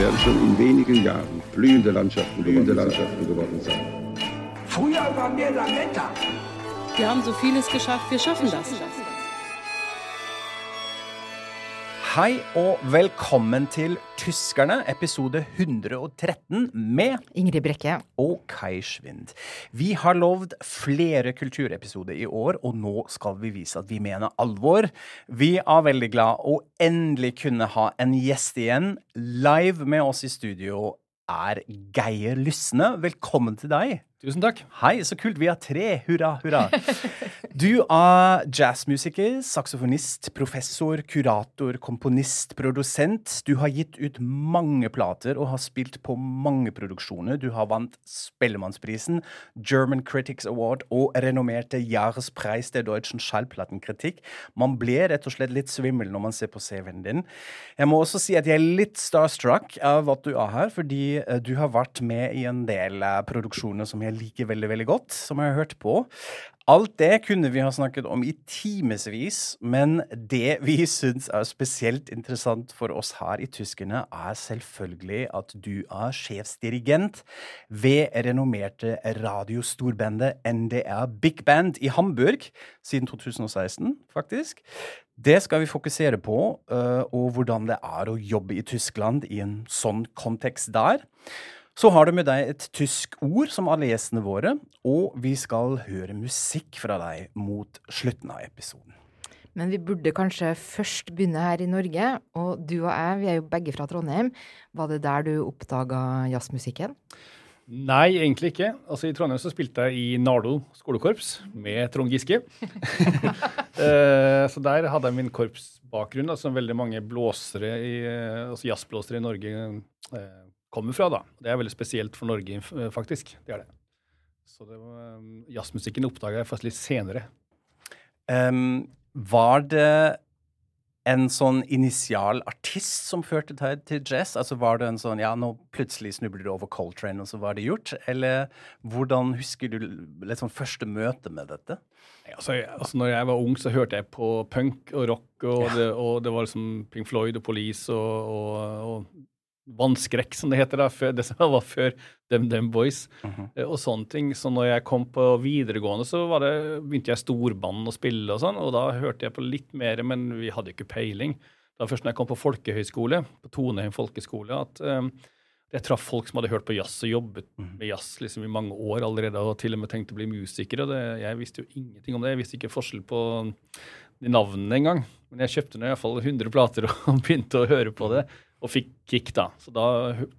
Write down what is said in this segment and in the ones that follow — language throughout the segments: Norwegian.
Werden schon in wenigen Jahren blühende Landschaften, blühende Landschaften geworden sein. Früher waren wir Lametta. Wir haben so vieles geschafft, wir schaffen das. Hei og velkommen til Tyskerne, episode 113 med Ingrid Brekke. og Kai Schwind. Vi har lovd flere kulturepisoder i år, og nå skal vi vise at vi mener alvor. Vi er veldig glad å endelig kunne ha en gjest igjen. Live med oss i studio er Geir Lysne. Velkommen til deg. Tusen takk. Hei, så kult. Vi er tre. Hurra, hurra. Du er jazzmusiker, saksofonist, professor, kurator, komponist, produsent. Du har gitt ut mange plater og har spilt på mange produksjoner. Du har vant Spellemannsprisen, German Critics Award og renommerte Jahrespreis der Deutschen Schallplattenkritikk. Man blir rett og slett litt svimmel når man ser på CV-en din. Jeg må også si at jeg er litt starstruck av at du er her, fordi eh, du har vært med i en del eh, produksjoner som jeg liker veldig, veldig godt, som jeg har hørt på. Alt det kunne vi ha snakket om i timevis, men det vi syns er spesielt interessant for oss her i Tyskerne, er selvfølgelig at du er sjefsdirigent ved renommerte radiostorbandet NDR Big Band i Hamburg siden 2016, faktisk. Det skal vi fokusere på, øh, og hvordan det er å jobbe i Tyskland i en sånn kontekst der. Så har du med deg et tysk ord som alle gjestene våre, og vi skal høre musikk fra deg mot slutten av episoden. Men vi burde kanskje først begynne her i Norge. Og du og jeg, vi er jo begge fra Trondheim. Var det der du oppdaga jazzmusikken? Nei, egentlig ikke. Altså I Trondheim så spilte jeg i Nardo skolekorps med Trond Giske. Eh, så der hadde jeg min korpsbakgrunn, som altså veldig mange blåsere i, eh, altså jazzblåsere i Norge eh, kommer fra. da. Det er veldig spesielt for Norge, eh, faktisk. Det er det. Så det var, um, jazzmusikken oppdaga jeg først litt senere. Um, var det en sånn initial artist som førte deg til jazz? Altså Var det en sånn ja, nå plutselig snubler du over Coltrane, og så var det gjort? Eller hvordan husker du sånn første møte med dette? Altså, jeg, altså når jeg var ung, så hørte jeg på punk og rock, og, det, og det var liksom Pink Floyd og Police og, og, og Vannskrekk, som det heter, da, før, det som var før DumDum Boys, Boys, -hmm. og sånne ting. Så når jeg kom på videregående, så var det, begynte jeg storband å spille og sånn, og da hørte jeg på litt mer, men vi hadde jo ikke peiling. Det var først når jeg kom på folkehøyskole, på Toneheim folkeskole, at um, jeg traff folk som hadde hørt på jazz og jobbet med jazz liksom i mange år allerede, og til og med tenkte å bli musiker. og det, Jeg visste jo ingenting om det. Jeg visste ikke forskjell på de navnene engang. Men jeg kjøpte nå iallfall 100 plater og begynte å høre på det, og fikk kick, da. Så da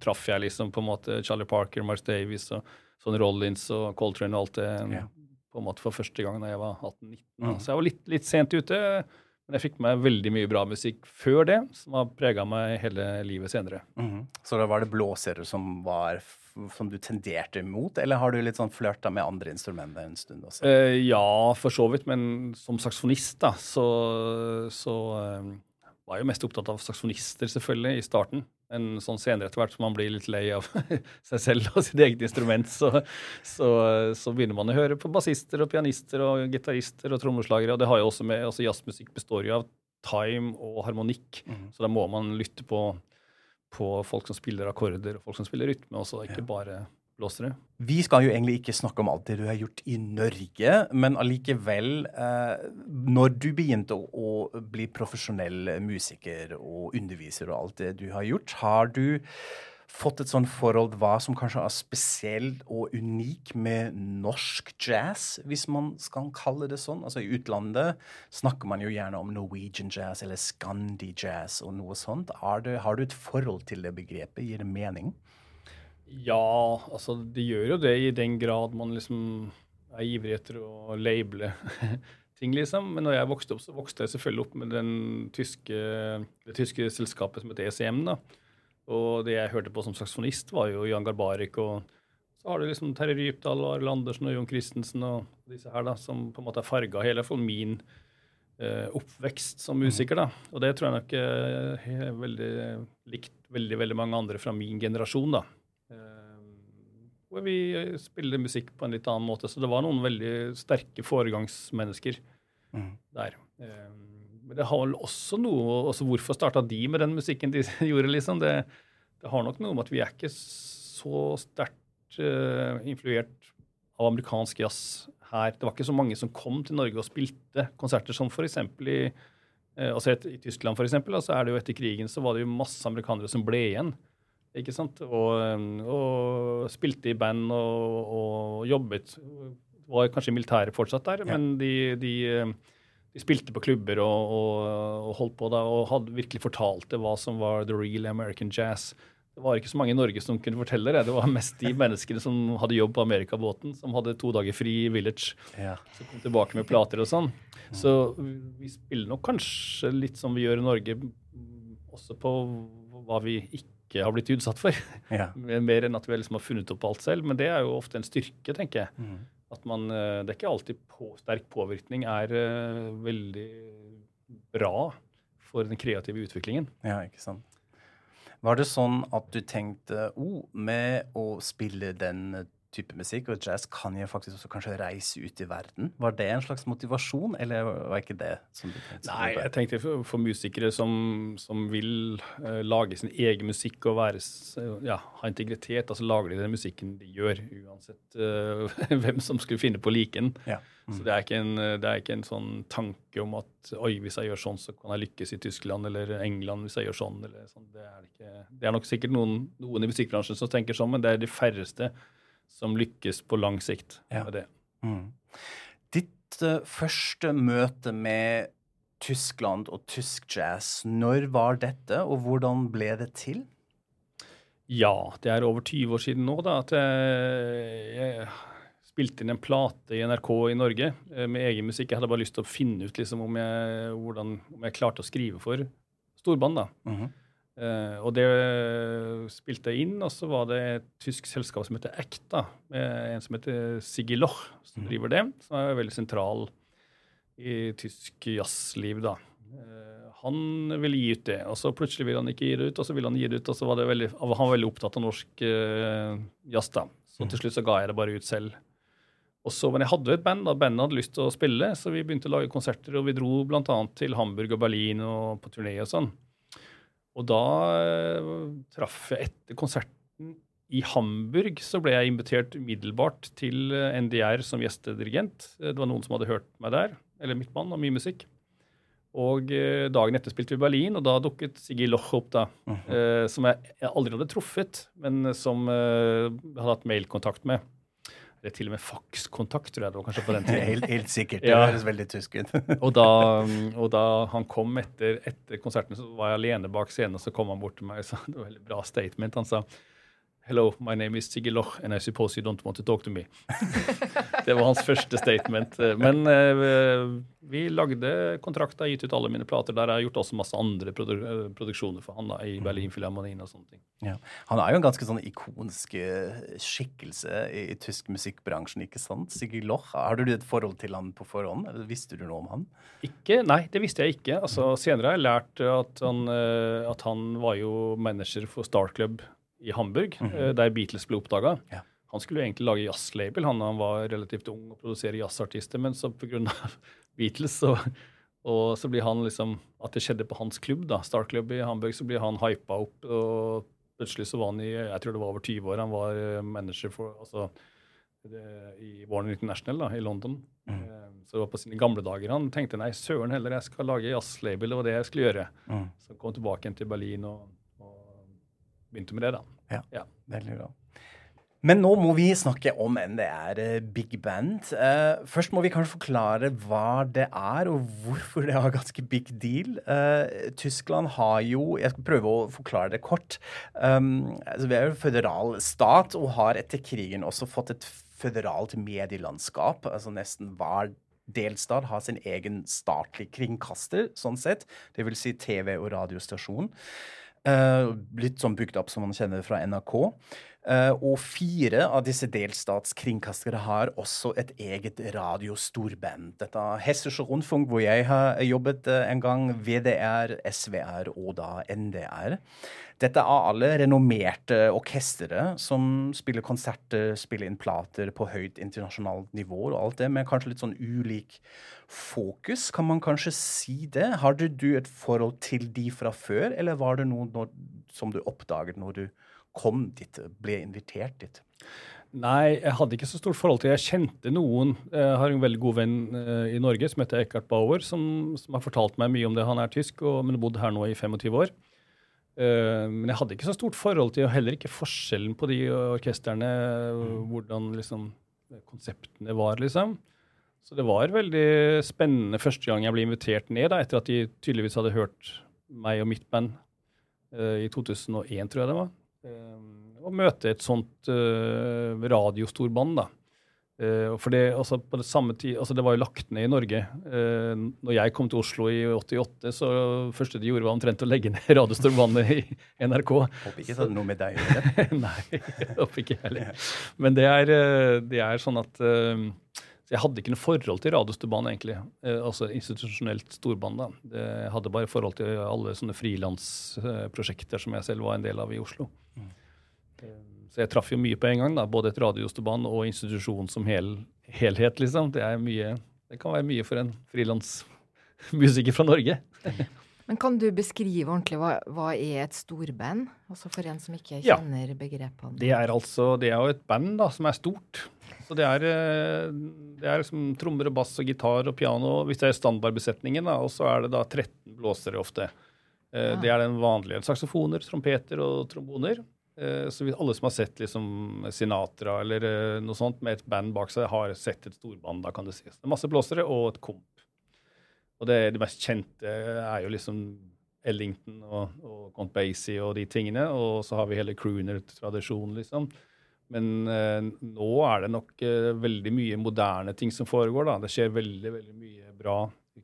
traff jeg liksom på en måte Charlie Parker, Mark Davies og sånn Rollins og Coltrane og alt det Ja. på en måte for første gang da jeg var 18-19. Mm. Så jeg var litt, litt sent ute. Men jeg fikk med meg veldig mye bra musikk før det, som har prega meg hele livet senere. Mhm. Så da var det blåserer som var som du tenderte mot, eller har du litt sånn flørta med andre instrumenter en stund også? Eh, ja, for så vidt, men som saksofonist, da, så, så eh, var jo mest opptatt av saksjonister selvfølgelig, i starten. Men sånn senere etter hvert som man blir litt lei av seg selv og sitt eget instrument, så, så, så begynner man å høre på bassister og pianister og gitarister og trommeslagere. Og det har jo også med, altså Jazzmusikk består jo av time og harmonikk, så da må man lytte på, på folk som spiller akkorder og folk som spiller rytme også, ikke bare blåsere. Vi skal jo egentlig ikke snakke om alt det du har gjort i Norge, men allikevel eh, Når du begynte å, å bli profesjonell musiker og underviser og alt det du har gjort, har du fått et sånn forhold hva som kanskje er spesielt og unik med norsk jazz, hvis man skal kalle det sånn? Altså I utlandet snakker man jo gjerne om Norwegian jazz eller Scandi jazz og noe sånt. Har du, har du et forhold til det begrepet? Gir det mening? Ja, altså det gjør jo det i den grad man liksom er ivrig etter å labele ting, liksom. Men når jeg vokste opp, så vokste jeg selvfølgelig opp med den tyske, det tyske selskapet som heter ECM, da. Og det jeg hørte på som saksofonist, var jo Jan Garbarek og, Så har du liksom Terje Rypdal og Arild Andersen og Jon Christensen og disse her da, som på en måte har farga hele for min eh, oppvekst som musiker. da. Og det tror jeg nok eh, er veldig likt veldig veldig mange andre fra min generasjon. da. Eh, hvor vi spiller musikk på en litt annen måte. Så det var noen veldig sterke foregangsmennesker der. Eh, men det har vel også noe også Hvorfor starta de med den musikken de gjorde? liksom? Det, det har nok noe med at vi er ikke så sterkt uh, influert av amerikansk jazz her. Det var ikke så mange som kom til Norge og spilte konserter som f.eks. i uh, altså et, I Tyskland for eksempel, altså er det jo etter krigen så var det jo masse amerikanere som ble igjen. Ikke sant? Og, eh, og spilte i band og, og jobbet. Var kanskje i militæret fortsatt der, men de, de, eh, de spilte på klubber og, og, holdt på da, og hadde virkelig fortalt det hva som var the real American jazz. Det var ikke så mange i Norge som kunne fortelle det. Det var mest de menneskene som hadde jobb på Amerikabåten, som hadde to dager fri i Village, Ja. som kom tilbake med plater og sånn. Så vi spiller nok kanskje litt som vi gjør i Norge, også på hva vi ikke har blitt utsatt for. Ja. Mer enn at vi liksom har funnet opp alt selv. Men det er jo ofte en styrke, tenker jeg. Mm. At man, eh, Det er ikke alltid på, sterk påvirkning er uh, veldig bra for den kreative utviklingen. Ja, ikke sant. Var det sånn at du tenkte oh, med å spille den type musikk og jazz, kan jo faktisk også kanskje reise ut i verden? Var det en slags motivasjon, eller var ikke det som du tenkte? Nei, jeg tenkte for, for musikere som, som vil uh, lage sin egen musikk og være, ja, ha integritet, altså lager de den musikken de gjør, uansett uh, hvem som skulle finne på å like den. Ja. Så det er, ikke en, det er ikke en sånn tanke om at oi, hvis jeg gjør sånn, så kan jeg lykkes i Tyskland eller England hvis jeg gjør sånn. eller sånn. Det er, det ikke, det er nok sikkert noen, noen i musikkbransjen som tenker sånn, men det er de færreste som lykkes på lang sikt Ja. med det. Mm. Ditt uh, første møte med Tyskland og tysk jazz, når var dette, og hvordan ble det til? Ja, det er over 20 år siden nå da, at jeg, jeg spilte inn en plate i NRK i Norge eh, med egen musikk. Jeg hadde bare lyst til å finne ut liksom, om, jeg, hvordan, om jeg klarte å skrive for storband. da. Mm Eh, og det spilte jeg inn, og så var det et tysk selskap som heter Ekta, med en som heter Siggy Loch, som driver det, som er veldig sentral i tysk jazzliv. da. Eh, han ville gi ut det, og så plutselig ville han ikke gi det ut, og så ville han gi det ut, og så var det veldig, han var veldig opptatt av norsk eh, jazz. da. Så til slutt så ga jeg det bare ut selv. Og så, Men jeg hadde jo et band, da bandet hadde lyst til å spille, så vi begynte å lage konserter, og vi dro bl.a. til Hamburg og Berlin og på turné og sånn. Og da eh, traff jeg etter konserten i Hamburg, så ble jeg invitert umiddelbart til eh, NDR som gjestedirigent. Eh, Det var noen som hadde hørt meg der, eller mitt band, og mye musikk. Og dagen etter spilte vi Berlin, og da dukket Siggy Loch opp, da. eh, som jeg, aldri hadde truffet, men som jeg hadde hatt mailkontakt med. Eller til og med fakskontakt, tror jeg det var kanskje på den tiden. Helt, helt sikkert. Det Ja. høres veldig tysk ut. Og da, og da han kom etter, etter konserten, så var jeg alene bak scenen, og så kom han bort til meg og sa det var et veldig bra statement. Han sa Hello, my name is Siggy Loch, and I suppose you don't want to talk to me. det var hans første statement. Men eh, vi lagde kontrakter, gitt ut alle mine plater der. Jeg har gjort også masse andre produ eh, produksjoner for han da, i Berlinfilharmonien og sånne ting. Ja. Han er jo en ganske sånn ikonsk eh, skikkelse i, i tysk musikkbransjen, ikke sant? Siggy Loch. Har du et forhold til han på forhånd, eller visste du noe om han? Ikke, nei, det visste jeg ikke. Altså, senere har jeg lært at han, eh, at han var jo manager for Star Club i Hamburg, eh, der Beatles ble oppdaga. Ja. Han skulle jo egentlig lage jazzlabel han, han var relativt ung og produsere jazzartister, men så pga. Beatles så, og så blir han liksom At det skjedde på hans klubb, da, Star Club i Hamburg, så blir han hypa opp. og Plutselig så var han i jeg tror det var over 20 år. Han var eh, manager for altså, det, i Warner International da, i London. Mm. Så det var på sine gamle dager. Han tenkte nei, søren heller, jeg skal lage jazzlabel. Det var det jeg skulle gjøre. Mm. Så han kom tilbake igjen til Berlin og begynte med det, da. Ja. Ja. Veldig bra. Men nå må vi snakke om NDR eh, Big Band. Uh, først må vi kanskje forklare hva det er, og hvorfor det er ganske big deal. Uh, Tyskland har jo Jeg skal prøve å forklare det kort. Um, altså vi er jo en føderal stat og har etter krigen også fått et føderalt medielandskap. altså Nesten hver delstat har sin egen statlig kringkaster, sånn sett. Det vil si TV- og radiostasjon. Eh, litt sånn bygd opp som man kjenner fra NRK. Eh, og fire av disse delstatskringkastere har også et eget radiostorband. Dette er Hessische Rundfunk, hvor jeg har jobbet eh, en gang, VDR, SVR og da NDR. Dette er alle renommerte orkestre som spiller konserter, spiller inn plater på høyt internasjonalt nivå og alt det, med kanskje litt sånn ulik fokus, kan man kanskje si det? Hadde du et forhold til de fra før, eller var det noe som du oppdaget når du kom dit, ble invitert dit? Nei, jeg hadde ikke så stort forhold til Jeg kjente noen. Jeg har en veldig god venn eh, i Norge som heter Eckhart Bauer, som, som, har fortalt meg mye om det. Han er tysk, og, men har bodd her nå i 25 år. Uh, men jeg hadde ikke så stort forhold til, og heller ikke forskjellen på de orkestrene, hvordan liksom konseptene var, liksom. Så det var veldig spennende første gang jeg ble invitert ned, da, etter at de tydeligvis hadde hørt meg og mitt band uh, i 2001, tror jeg det var. Uh, å møte et sånt uh, radiostorband, da. Uh, for det, altså, på det samme tid, altså, det var jo lagt ned i Norge. Uh, når jeg kom til Oslo i 88, så første de gjorde, var omtrent å legge ned radiostorbandet i NRK. Håper ikke det er noe med deg å gjøre. Nei, håper ikke heller. Men det er, det er sånn at uh, jeg hadde ikke noe forhold til radiostuband, egentlig. Uh, altså institusjonelt storband. da. Jeg hadde bare forhold til alle sånne frilansprosjekter som jeg selv var en del av i Oslo. Mm. Så jeg traff jo mye på en gang. da, Både et radiostuband og institusjon som hel, helhet, liksom. Det, er mye, det kan være mye for en frilansmusiker fra Norge. Men kan du beskrive ordentlig hva, hva er et storband? Altså For en som ikke kjenner ja. begrepene. Det er altså, det er jo et band da, som er stort. Så det er, eh, det er liksom trommer og bass og gitar og piano hvis det er standardbesetningen. da, Og så er det da 13 blåsere ofte. Ja. Eh, det er den vanlige. Saksofoner, trompeter og tromboner. Eh, så alle som har sett liksom Sinatra eller noe sånt med et band bak seg, har sett et storband. da kan det sies. Det er masse blåsere og et komp. Og det, det mest kjente er jo liksom Ellington og, og Count Basie og de tingene. Og så har vi hele crooner-tradisjonen, liksom. Men eh, nå er det nok eh, veldig mye moderne ting som foregår. da. Det skjer veldig veldig mye bra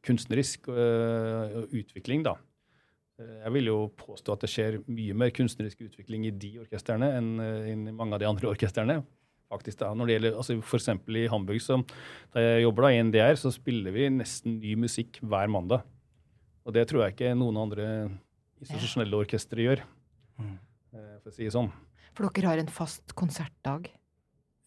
kunstnerisk eh, utvikling. da. Jeg vil jo påstå at det skjer mye mer kunstnerisk utvikling i de orkestrene enn uh, i mange av de andre orkestrene. faktisk da. Når det gjelder, altså For eksempel i Hamburg, så, da jeg jobber da i NDR, så spiller vi nesten ny musikk hver mandag. Og det tror jeg ikke noen andre institusjonelle orkestre gjør, mm. for å si det sånn. For dere har en fast konsertdag?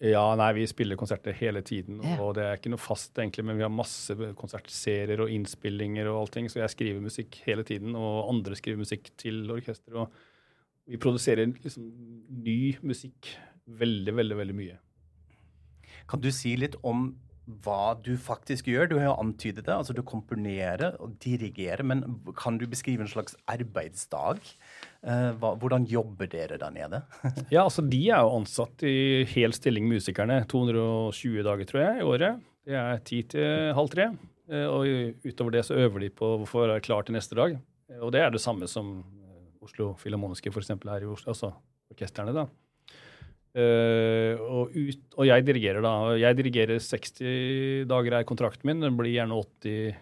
Ja, nei, vi spiller konserter hele tiden. Ja. Og det er ikke noe fast, egentlig, men vi har masse konsertserier og innspillinger og allting. Så jeg skriver musikk hele tiden, og andre skriver musikk til orkester. Og vi produserer liksom ny musikk veldig, veldig, veldig mye. Kan du si litt om hva du faktisk gjør? Du har jo antydet det. altså Du komponerer og dirigerer. Men kan du beskrive en slags arbeidsdag? Eh, hva, hvordan jobber dere der nede? ja, altså De er jo ansatt i hel stilling, musikerne. 220 dager, tror jeg, i året. Det er ti til halv tre. Eh, og utover det så øver de på for å være klar til neste dag. Og det er det samme som eh, Oslo Filharmoniske f.eks. her i Oslo, altså orkestrene. da. Uh, og, ut, og, jeg dirigerer da. Jeg dirigerer 60 dager er kontrakten min. Den blir gjerne 80,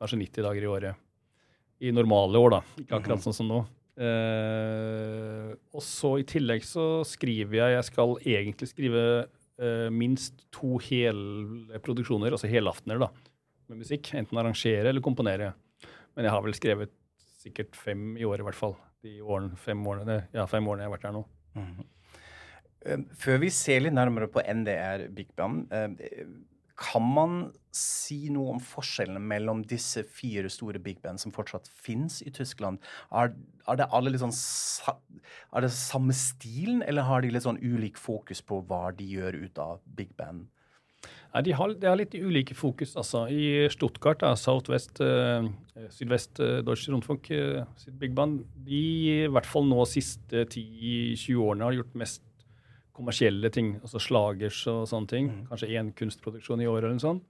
kanskje 90 dager i året. I normale år, da. Ikke akkurat sånn som nå. Uh, og så i tillegg så skriver jeg Jeg skal egentlig skrive uh, minst to hele produksjoner, altså helaftener, da, med musikk. Enten arrangere eller komponere. Men jeg har vel skrevet sikkert fem i året, i hvert fall. De årene, fem, årene, ja, fem årene jeg har vært her nå. Mm. Før vi ser litt nærmere på NDR Big Band, kan man si noe om forskjellene mellom disse fire store big band som fortsatt fins i Tyskland? Er, er, det alle litt sånn Er det samme stilen, eller har de litt sånn ulik fokus på hva de gjør ut av big band? Ja, de har, de har litt ulike fokus. altså. I Stuttgart, da, Southwest, uh, Sydvest uh, Deutsche Rundfunk uh, sitt big band, de i hvert fall nå siste 10-20 årene har gjort mest kommersielle ting, altså slagers og sånne ting. Mm. Kanskje én kunstproduksjon i året eller noe sånt.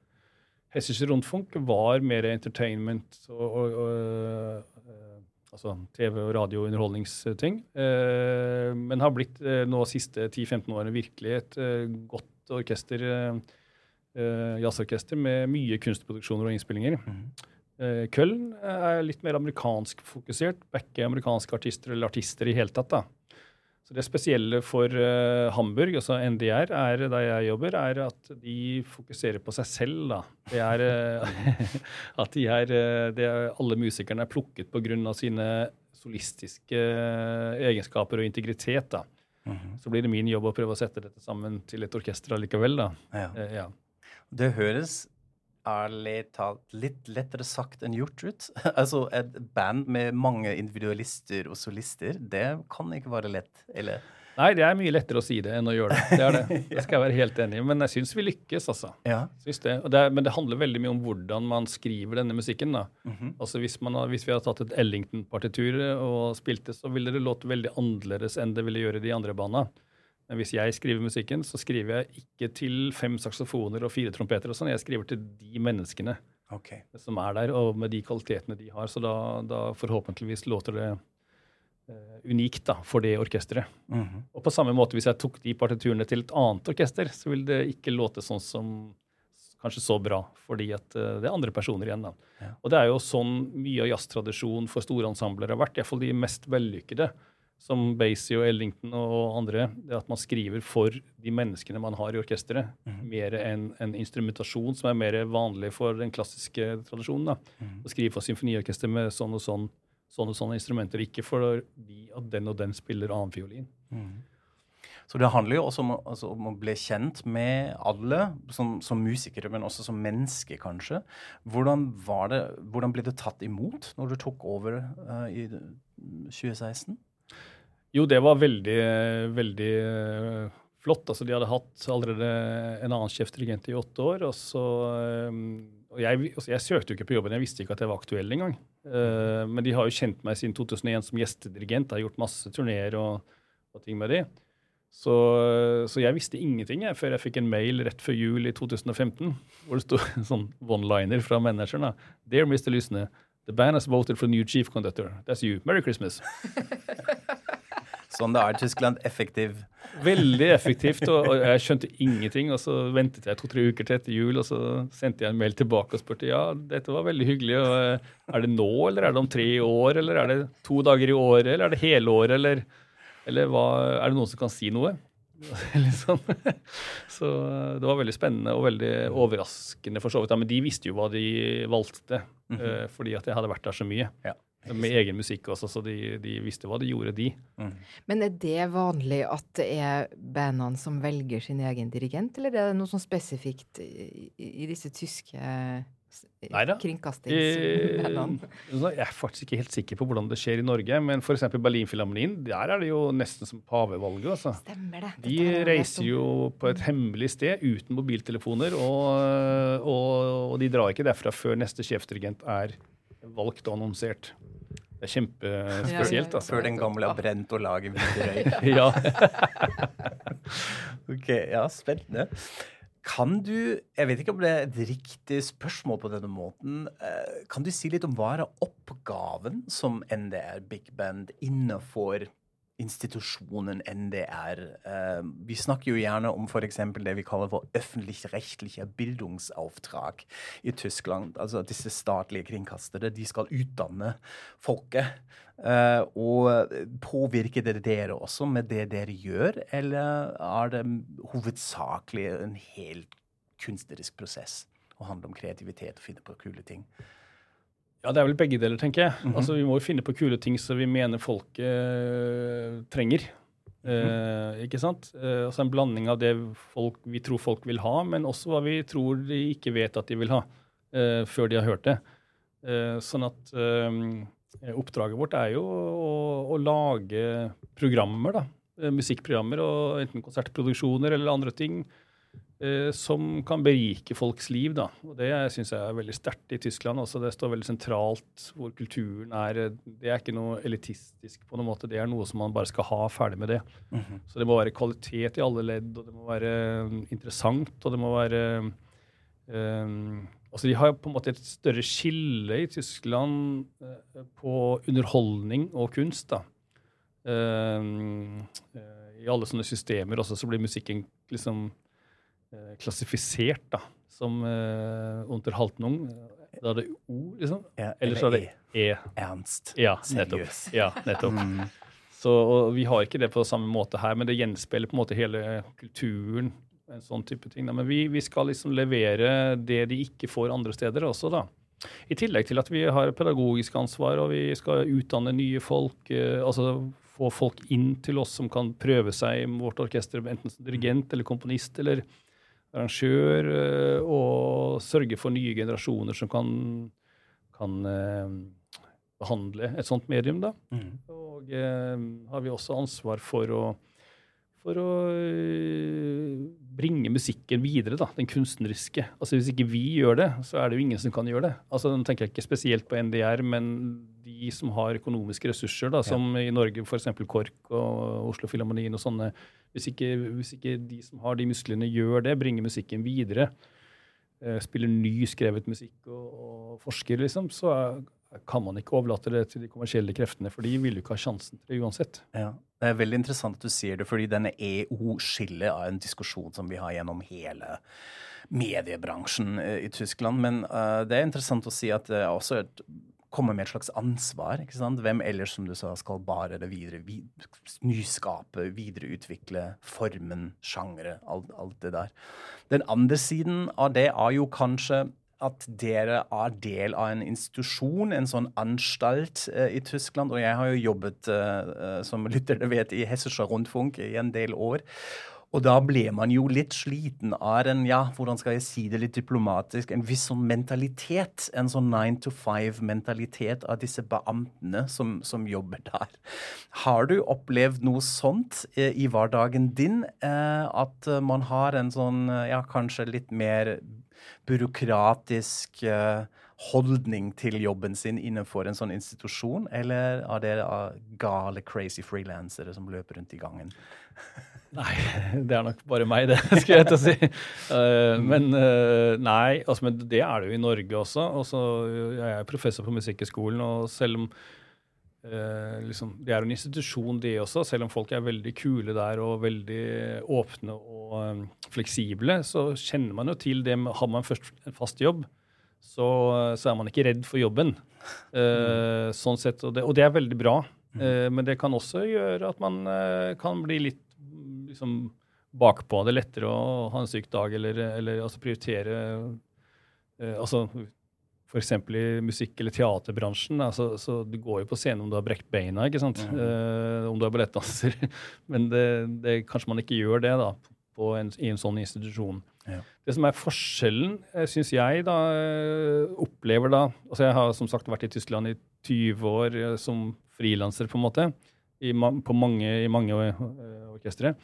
Hessische Rundfunk var mer entertainment og, og, og uh, altså TV- og radiounderholdningsting. Uh, men har blitt uh, nå siste 10-15 årene virkelig et godt orkester, jazzorkester, med mye kunstproduksjoner og innspillinger. Mm. Køln er litt mer amerikansk fokusert. Backer amerikanske artister eller artister i hele tatt. da. Så det spesielle for uh, Hamburg, altså NDR, er, der jeg jobber, er at de fokuserer på seg selv. da. Det er uh, at de er, eh, det er, alle musikerne er plukket pga. sine solistiske egenskaper og integritet. da. Mhm. Så blir det min jobb å prøve å sette dette sammen til et orkester allikevel. da. Ja. Uh, ja. Det høres ærlig talt litt lettere sagt enn gjort ut. altså, et band med mange individualister og solister, det kan ikke være lett, eller? Nei, det er mye lettere å si det enn å gjøre det. Det er det. Det skal jeg være helt enig i. Men jeg syns vi lykkes, altså. Ja. Syns det. Og det er, men det handler veldig mye om hvordan man skriver denne musikken. da. Mhm. Altså Hvis, man hvis vi hadde tatt et Ellington-partitur og spilt det, så ville det låte veldig annerledes enn det ville gjøre de andre banda. Men hvis jeg skriver musikken, så skriver jeg ikke til fem saksofoner og fire trompeter. og sånn. Jeg skriver til de menneskene okay. som er der, og med de kvalitetene de har. Så da, da forhåpentligvis låter det uh, unikt da, for det orkesteret. Mhm. Og på samme måte, hvis jeg tok de partiturene til et annet orkester, så vil det ikke låte sånn som kanskje så bra, fordi at eh, det er andre personer igjen. da. Ja. Og det er jo sånn mye av jazztradisjon for store ensembler har vært, iallfall de mest vellykkede, som Basie og Ellington og andre, det at man skriver for de menneskene man har i orkesteret, mm. mer enn en instrumentasjon, som er mer vanlig for den klassiske tradisjonen. da. Mm. Å skrive for symfoniorkester med sånn og sånn, sånne og sånne instrumenter, ikke fordi at den og den spiller annen fiolin. Mhm. Så det handler jo også om, altså, om å bli kjent med alle, som, som musikere, men også som menneske, kanskje. Hvordan, var det, hvordan ble det tatt imot når du tok over uh, i 2016? Jo, det var veldig, veldig eh, flott. Altså, de hadde hatt allerede en annen sjefdirigent i åtte år. Og, så, eh, og jeg, altså, jeg søkte jo ikke på jobben, jeg visste ikke at jeg var aktuell engang. Uh, men de har jo kjent meg siden 2001 som gjestedirigent. Jeg har gjort masse turneer og, og ting med de. Så, så jeg visste ingenting jeg, før jeg fikk en mail rett før jul i 2015, hvor det sto en sånn one-liner fra manageren. da. Dear Mr. Lysne, the band has voted for new chief conductor. That's you. Merry Christmas. Sånn det er Tyskland, effektiv. Veldig effektivt, og, og jeg skjønte ingenting. Og så ventet jeg to-tre uker til etter jul, og så sendte jeg en mail tilbake og spurte ja, dette var veldig hyggelig. Og, eh, er det nå, eller er det om tre år, eller er det to dager i året, eller er det hele året, eller, eller hva, er det noen som kan si noe? liksom. Så eh, det var veldig spennende og veldig overraskende for så vidt. Ja, men de visste jo hva de valgte, eh, fordi at jeg hadde vært der så mye. Ja. Med egen musikk også, så de, de visste hva de gjorde, de. Men er det vanlig at det er bandene som velger sin egen dirigent, eller er det noe sånn spesifikt i, i disse tyske Neida. kringkastingsbandene? Eh, jeg er faktisk ikke helt sikker på hvordan det skjer i Norge, men f.eks. Berlinfilharmonien, der er det jo nesten som pavevalget. altså. Stemmer det. De reiser jo på et hemmelig sted uten mobiltelefoner, og, og, og de drar ikke derfra før neste sjefdirigent er valgt og annonsert. Det er kjempespesielt, altså. Før den gamle har brent og laget hvite røyk. Ja. Ok, ja, spennende. Kan du, jeg vet ikke om det er et riktig spørsmål på denne måten, eh, kan du si litt om hva er oppgaven som NDR Big Band innenfor institusjonen NDR? er. Vi snakker jo gjerne om f.eks. det vi kaller for offentlig-rechtliche Bildungsauftrag i Tyskland. Altså at disse statlige kringkastere de skal utdanne folket. Eh, og påvirker det dere også med det dere gjør, eller er det hovedsakelig en helt kunstnerisk prosess Å handle om kreativitet og finne på kule ting? Ja, det er vel begge deler, tenker jeg. Altså, Vi må jo finne på kule ting som vi mener folket eh, trenger. Eh, ikke sant? Eh, altså En blanding av det folk, vi tror folk vil ha, men også hva vi tror de ikke vet at de vil ha, eh, før de har hørt det. Eh, sånn at eh, oppdraget vårt er jo å, å lage programmer, da. Musikkprogrammer, og enten konsertproduksjoner eller andre ting som kan berike folks liv. Da. Og Det syns jeg er veldig sterkt i Tyskland. Også. Det står veldig sentralt hvor kulturen er. eh, Det er ikke noe elitistisk på noen måte. Det er noe som man bare skal ha ferdig med det. Så det må være kvalitet i alle ledd, og det må være eh, interessant, og det må være um, Altså, De har på en måte et større skille i Tyskland uh, på underholdning og kunst. da. Eh, uh, I alle sånne systemer også så blir musikken liksom eh, klassifisert da, som uh, Unterhaltnung. Da er det O, liksom. Ja, Eller så er det E. Ernst. Ja, nettopp. Seriøs. Ja, nettopp. Mm. Så, vi har ikke det på samme måte her, men det gjenspeiler på en måte hele kulturen. en sånn type ting. Da. Men vi, vi skal liksom levere det de ikke får andre steder også, da. I tillegg til at vi har pedagogisk ansvar, og vi skal utdanne nye folk. Uh, altså få folk inn til oss som kan prøve seg med vårt orkester, enten som dirigent eller komponist eller arrangør, eh, og sørge for nye generasjoner som kan, kan eh, behandle et sånt medium. da. Mm. Og eh, har vi også ansvar for å, for å eh, bringe musikken videre, da, den kunstneriske. Altså Hvis ikke vi gjør det, så er det jo ingen som kan gjøre det. Altså Nå tenker jeg ikke spesielt på NDR, men de som har økonomiske ressurser, da, som i Norge f.eks. KORK og Oslo Filharmonien og sånne. Hvis ikke, hvis ikke de som har de musklene, gjør det, bringer musikken videre, eh, spiller ny skrevet musikk og, og forsker, liksom, så kan man ikke overlate det til de kommersielle kreftene, for de vil jo ikke ha sjansen til det uansett. Ja. Det er veldig interessant at du sier det, fordi denne EO-skillet er en diskusjon som vi har gjennom hele mediebransjen eh, i Tyskland. Men uh, det er interessant å si at det også et, kommer med et slags ansvar. ikke sant? Hvem ellers, som du sa, skal bare det videre, vi, nyskape, videreutvikle formen, sjangre, alt, alt det der. Den andre siden av det er jo kanskje at dere er del av en institusjon, en sånn anstalt eh, i Tyskland. Og jeg har jo jobbet, eh, eh, som lytterne vet, i Hessischer Rundfunk i en del år. Og da ble man jo litt sliten av en, ja, hvordan skal jeg si det litt diplomatisk, en viss sånn mentalitet. En sånn nine to five-mentalitet av disse beamtene som, som jobber der. Har du opplevd noe sånt eh, i hverdagen din? Eh, at eh, man har en sånn, ja, kanskje litt mer byråkratisk eh, holdning til jobben sin innenfor en sånn institusjon, eller er det eh, gale, crazy frilansere som løper rundt i gangen? Nei, det er nok bare meg, det, skulle jeg til å si. Eh, men nei, altså, men det er det jo i Norge også. også jeg er professor på Musikkhøgskolen, og selv om eh, liksom, Det er en institusjon, det også. Selv om folk er veldig kule der og veldig åpne og um, fleksible, så kjenner man jo til det med Har man først en fast jobb, så, så er man ikke redd for jobben. Eh, sånn sett, og det, og det er veldig bra. Eh, men det kan også gjøre at man eh, kan bli litt liksom, bakpå. Det er lettere å ha en syk dag eller, eller altså prioritere eh, altså F.eks. i musikk- eller teaterbransjen. Altså, så Du går jo på scenen om du har brekt beina, ikke sant? Eh, om du er ballettdanser. Men det, det, kanskje man ikke gjør det da, på en, i en sånn institusjon. Ja. Det som er forskjellen, syns jeg, da, eh, opplever da altså Jeg har som sagt vært i Tyskland i 20 år eh, som frilanser, på en måte. I, på mange, i mange eh, orkestre.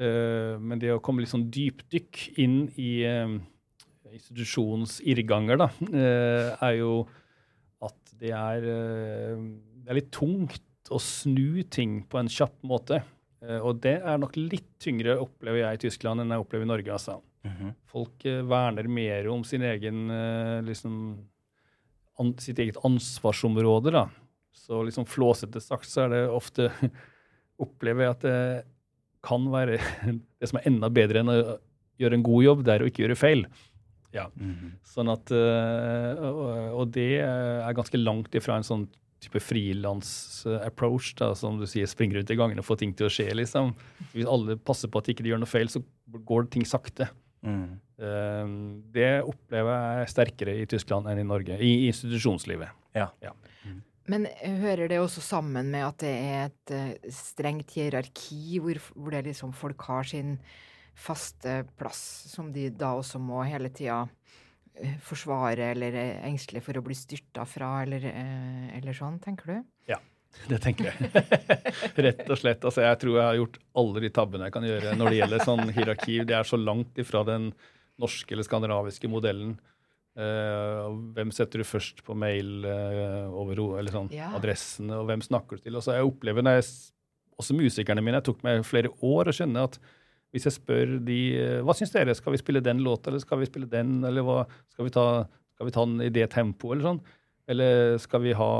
Eh, men det å komme litt sånn dypdykk inn i eh, institusjonens irrganger, da, eh, er jo at det er, eh, det er litt tungt å snu ting på en kjapp måte. Eh, og det er nok litt tyngre, opplever jeg i Tyskland, enn jeg opplever i Norge. altså. Mhm. Folk eh, verner mer om sin egen, liksom, an, sitt eget ansvarsområde. da. Så liksom flåsete sagt så er det ofte Opplever jeg at det kan være det som er enda bedre enn å gjøre en god jobb, det er å ikke gjøre feil. Ja. Mhm. Sånn at, eh, og, og det er ganske langt ifra en sånn type frilans-approach, som du sier, springer ut i gangen og får ting til å skje, liksom. Hvis alle passer på at de ikke gjør noe feil, så går ting sakte. Mm. Eh, det opplever jeg sterkere i Tyskland enn i Norge, i institusjonslivet. Ja. Men hører det også sammen med at det er et eh, strengt hierarki, hvor, hvor det liksom folk har sin faste plass, som de da også må hele tida eh, forsvare eller er engstelige for å bli styrta fra, eller, eh, eller sånn, tenker du? Ja. Det tenker jeg. Rett og slett. Altså, jeg tror jeg har gjort alle de tabbene jeg kan gjøre når det gjelder sånn hierarki. Det er så langt ifra den norske eller skandinaviske modellen. Uh, hvem setter du først på mail uh, over eller sånn, Ja. adressene, og hvem snakker du til? Og så jeg opplever når jeg, Også musikerne mine. Jeg tok meg flere år å skjønne at hvis jeg spør de eh, Hva syns dere? Skal vi spille den låta, eller skal vi spille den? Eller hva, skal, vi ta, skal vi ta den i det tempoet, eller sånn? Eller skal vi ha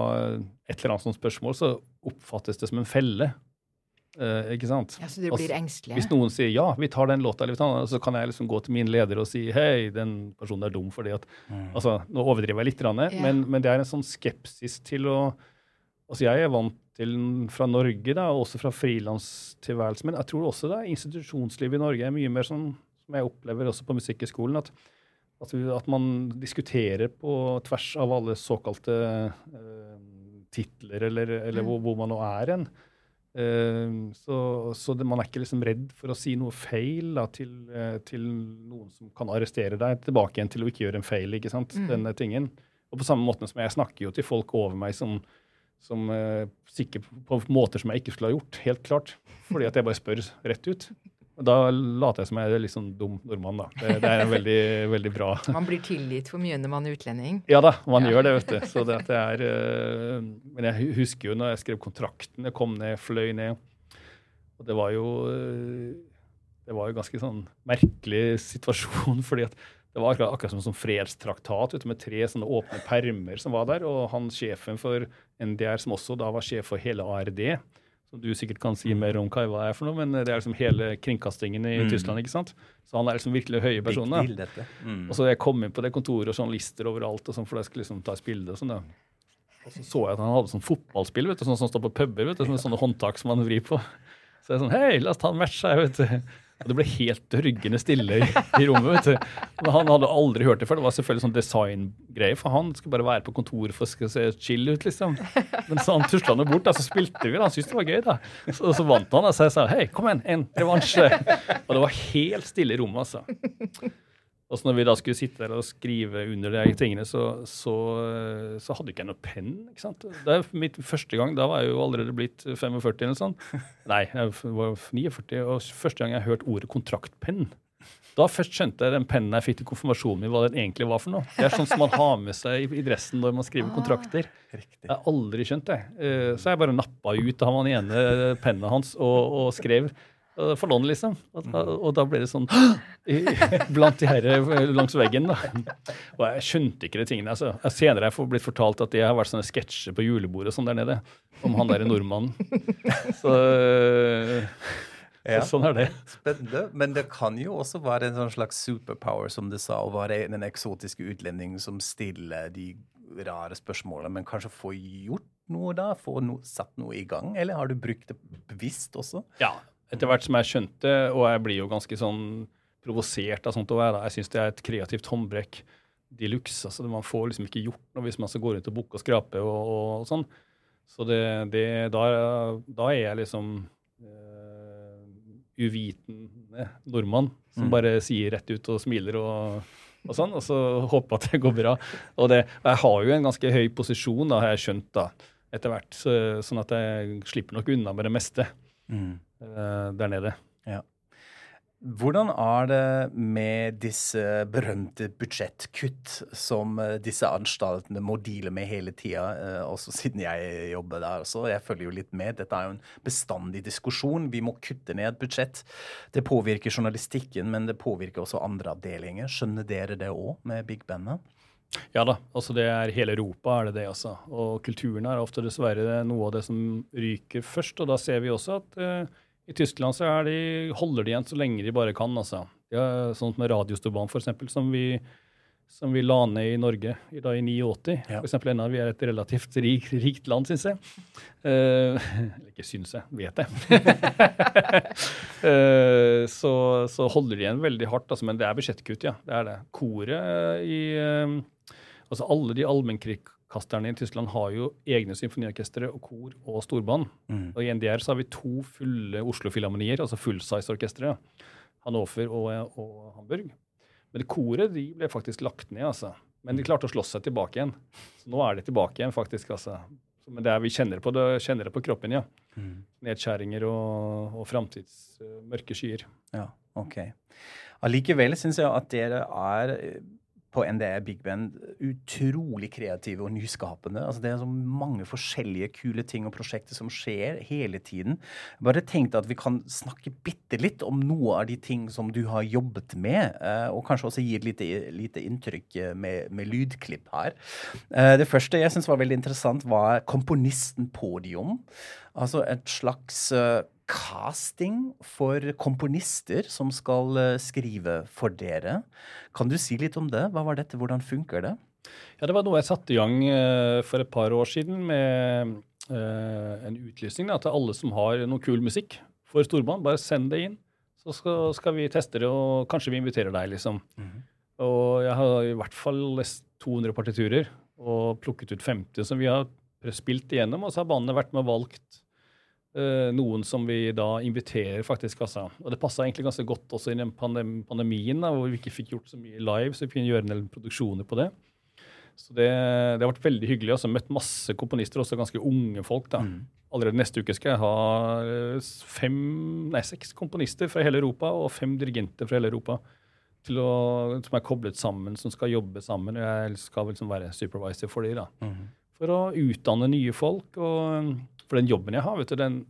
et eller annet sånt spørsmål, så oppfattes det som en felle. Eh, ikke sant? Ja, Så de Altså, blir engstelige? Hvis noen sier ja, vi tar den låta, eller vi tar den, så kan jeg liksom gå til min leder og si hei, den personen er dum fordi at Mm. Altså, nå overdriver jeg litt, rann, Ja. men, men det er en sånn skepsis til å Altså, jeg er vant til fra Norge, da, og også fra frilanstilværelsen. Men jeg tror også da institusjonslivet i Norge er mye mer sånn som jeg opplever også på Musikkhøgskolen. At, at, at man diskuterer på tvers av alle såkalte uh, titler, eller, eller hvor, hvor man nå er hen. Uh, så så det, man er ikke liksom redd for å si noe feil da, til, uh, til noen som kan arrestere deg tilbake igjen til å ikke gjøre en feil. ikke sant, denne tingen. Og på samme måte som jeg snakker jo til folk over meg som, som eh, sikker på måter som jeg ikke skulle ha gjort, helt klart. Fordi at jeg bare spør rett ut. Da later jeg som jeg er litt sånn dum nordmann, da. Det, det er en veldig, veldig bra Man blir tilgitt for mye når man er utlending. Ja da, man gjør det, vet du. Så det at det er eh, Men jeg husker jo når jeg skrev kontrakten, jeg kom ned, fløy ned. Og det var jo eh, Det var jo ganske sånn merkelig situasjon, fordi at det var akkurat, akkurat som en sånn fredstraktat vet du, med tre sånne åpne permer som var der. Og han sjefen for NDR, som også da var sjef for hele ARD, som du sikkert kan si mer om hva hva er for noe, men det er liksom hele kringkastingen i Tyskland, ikke sant? Så han er liksom virkelig høye personer. person. da. Mm. Og så jeg kom inn på det kontoret og journalister overalt, og sånn, for jeg skulle liksom ta et bilde. Og sånn da. Og så så jeg at han hadde sånn fotballspill, vet du, sånn som står på puber. vet du, sånne, sånne håndtak som man vrir på. Så jeg er sånn Hei, la oss ta en match her, vet du. Og det ble helt ryggende stille i, i rommet. han hadde aldri hørt det før. Det var selvfølgelig sånn designgreie, for han skulle bare være på kontoret for å se chill ut, liksom. Men så han tusla nå bort, da, så spilte vi. da, Han syntes det var gøy, da. Så, så vant han, og så jeg sa hei, kom igjen, en revansje. Og det var helt stille i rommet, altså. Og så når vi da skulle sitte der og skrive under de tingene, så, så, så hadde ikke jeg noe penn. ikke sant? Det er mitt første gang, Da var jeg jo allerede blitt 45 eller sånn. Nei, jeg var 49. Og første gang jeg hørte ordet kontraktpenn. Da først skjønte jeg den pennen jeg fikk til konfirmasjonen min, hva den egentlig var for noe. Det er sånn som man har med seg i, i dressen når man skriver kontrakter. Riktig. Jeg har aldri skjønt det. Eh, Så jeg bare nappa ut av han ene pennen hans og, og skrev for lån, liksom. Og, og da ble det sånn i- blant de her eh, langs veggen. da. Og jeg skjønte ikke de tingene. altså. Jeg Senere har jeg blitt fortalt at det har vært sånne sketsjer på julebordet sånn der nede om han derre nordmannen. Så, eh, Ja. så sånn er det. Spennende. Men det kan jo også være en sånn slags superpower, som du sa, å være den eksotiske utlendingen som stiller de rare spørsmålene, men kanskje få gjort noe da? Få no, satt noe i gang? Eller har du brukt det bevisst også? Ja, etter hvert som jeg skjønte, og jeg blir jo ganske sånn provosert av sånt å være, jeg syns det er et kreativt håndbrekk de luxe. Altså, man får liksom ikke gjort noe hvis man skal gå rundt og bukke og skrape og, og, og sånn. Så det, det, da, da er jeg liksom eh, uvitende nordmann som bare sier rett ut og smiler og, og sånn, og så håper at det går bra. Og det, jeg har jo en ganske høy posisjon, da, har jeg skjønt, da, etter hvert, så, sånn at jeg slipper nok unna med det meste eh, der nede. Ja. Hvordan er det med disse berømte budsjettkutt som eh, disse anstaltene må deale med hele tida, eh, også siden jeg jobber der også? Jeg følger jo litt med. Dette er jo en bestandig diskusjon. Vi må kutte ned budsjett. Det påvirker journalistikken, men det påvirker også andre avdelinger. Skjønner dere det òg med Big Bandet? Ja da, altså det er hele Europa er det det, altså. Og kulturen er ofte dessverre noe av det som ryker først. Og da ser vi også at eh, i Tyskland så er de, holder de igjen så lenge de bare kan, altså. Ja, sånn med Radiostobahn, for eksempel, som vi, som vi la ned i Norge i, da, i 89. Ja. For eksempel ennå vi er et relativt rik, rikt land, syns jeg. Eh, eller ikke syns jeg, vet jeg. uh, så, så holder de igjen veldig hardt, altså, men det er budsjettkutt, ja. Det er det. Koret i uh, Altså alle de allmennkringkasterne i Tyskland har jo egne symfoniorkestre og kor og storband. Og i NDR så har vi to fulle Oslo-filharmonier, altså full-size-orkestre. Hannover og, og Hamburg. Men koret de ble faktisk lagt ned, altså. Men de klarte å slåss seg tilbake igjen. Så nå er de tilbake igjen, faktisk. altså. Men det er, vi kjenner på, det, kjenner det på kroppen, ja. Nedskjæringer og, og framtids eh, skyer. Ja, ok. Allikevel syns jeg at dere er på NDE Big Band utrolig kreative og nyskapende. Altså, det er så mange forskjellige kule ting og prosjekter som skjer hele tiden. Jeg bare tenkte at vi kan snakke bitte litt om noe av de ting som du har jobbet med, eh, og kanskje også gi et lite, lite inntrykk eh, med, med lydklipp her. Eh, Det første jeg syns var veldig interessant, var Komponisten-podium. Altså et slags casting for komponister som skal eh, skrive for dere. Kan du si litt om det? Hva var dette? Hvordan funker det? Ja, Det var noe jeg satte i gang eh, for et par år siden med eh, en utlysning da, til alle som har noe kul musikk for storband. Bare send det inn, så skal, skal vi teste det, og kanskje vi inviterer deg, liksom. Og jeg har i hvert fall lest 200 partiturer og plukket ut 50 som vi har spilt igjennom, og så har bandene vært med og valgt noen som vi da inviterer, faktisk. Altså. Og det passa egentlig ganske godt også i den pandem pandemien, da, hvor vi ikke fikk gjort så mye live, så vi kunne gjøre en del produksjoner på det. Så det, det har vært veldig hyggelig. Altså, møtt masse komponister, også ganske unge folk. da. Allerede neste uke skal jeg ha eh, fem, nei, seks komponister fra hele Europa og fem dirigenter fra hele Europa til å, som er koblet sammen, som skal jobbe sammen. og Jeg skal liksom være supervisor for dem. da. For å utdanne nye folk. og For den jobben jeg har, vet du, den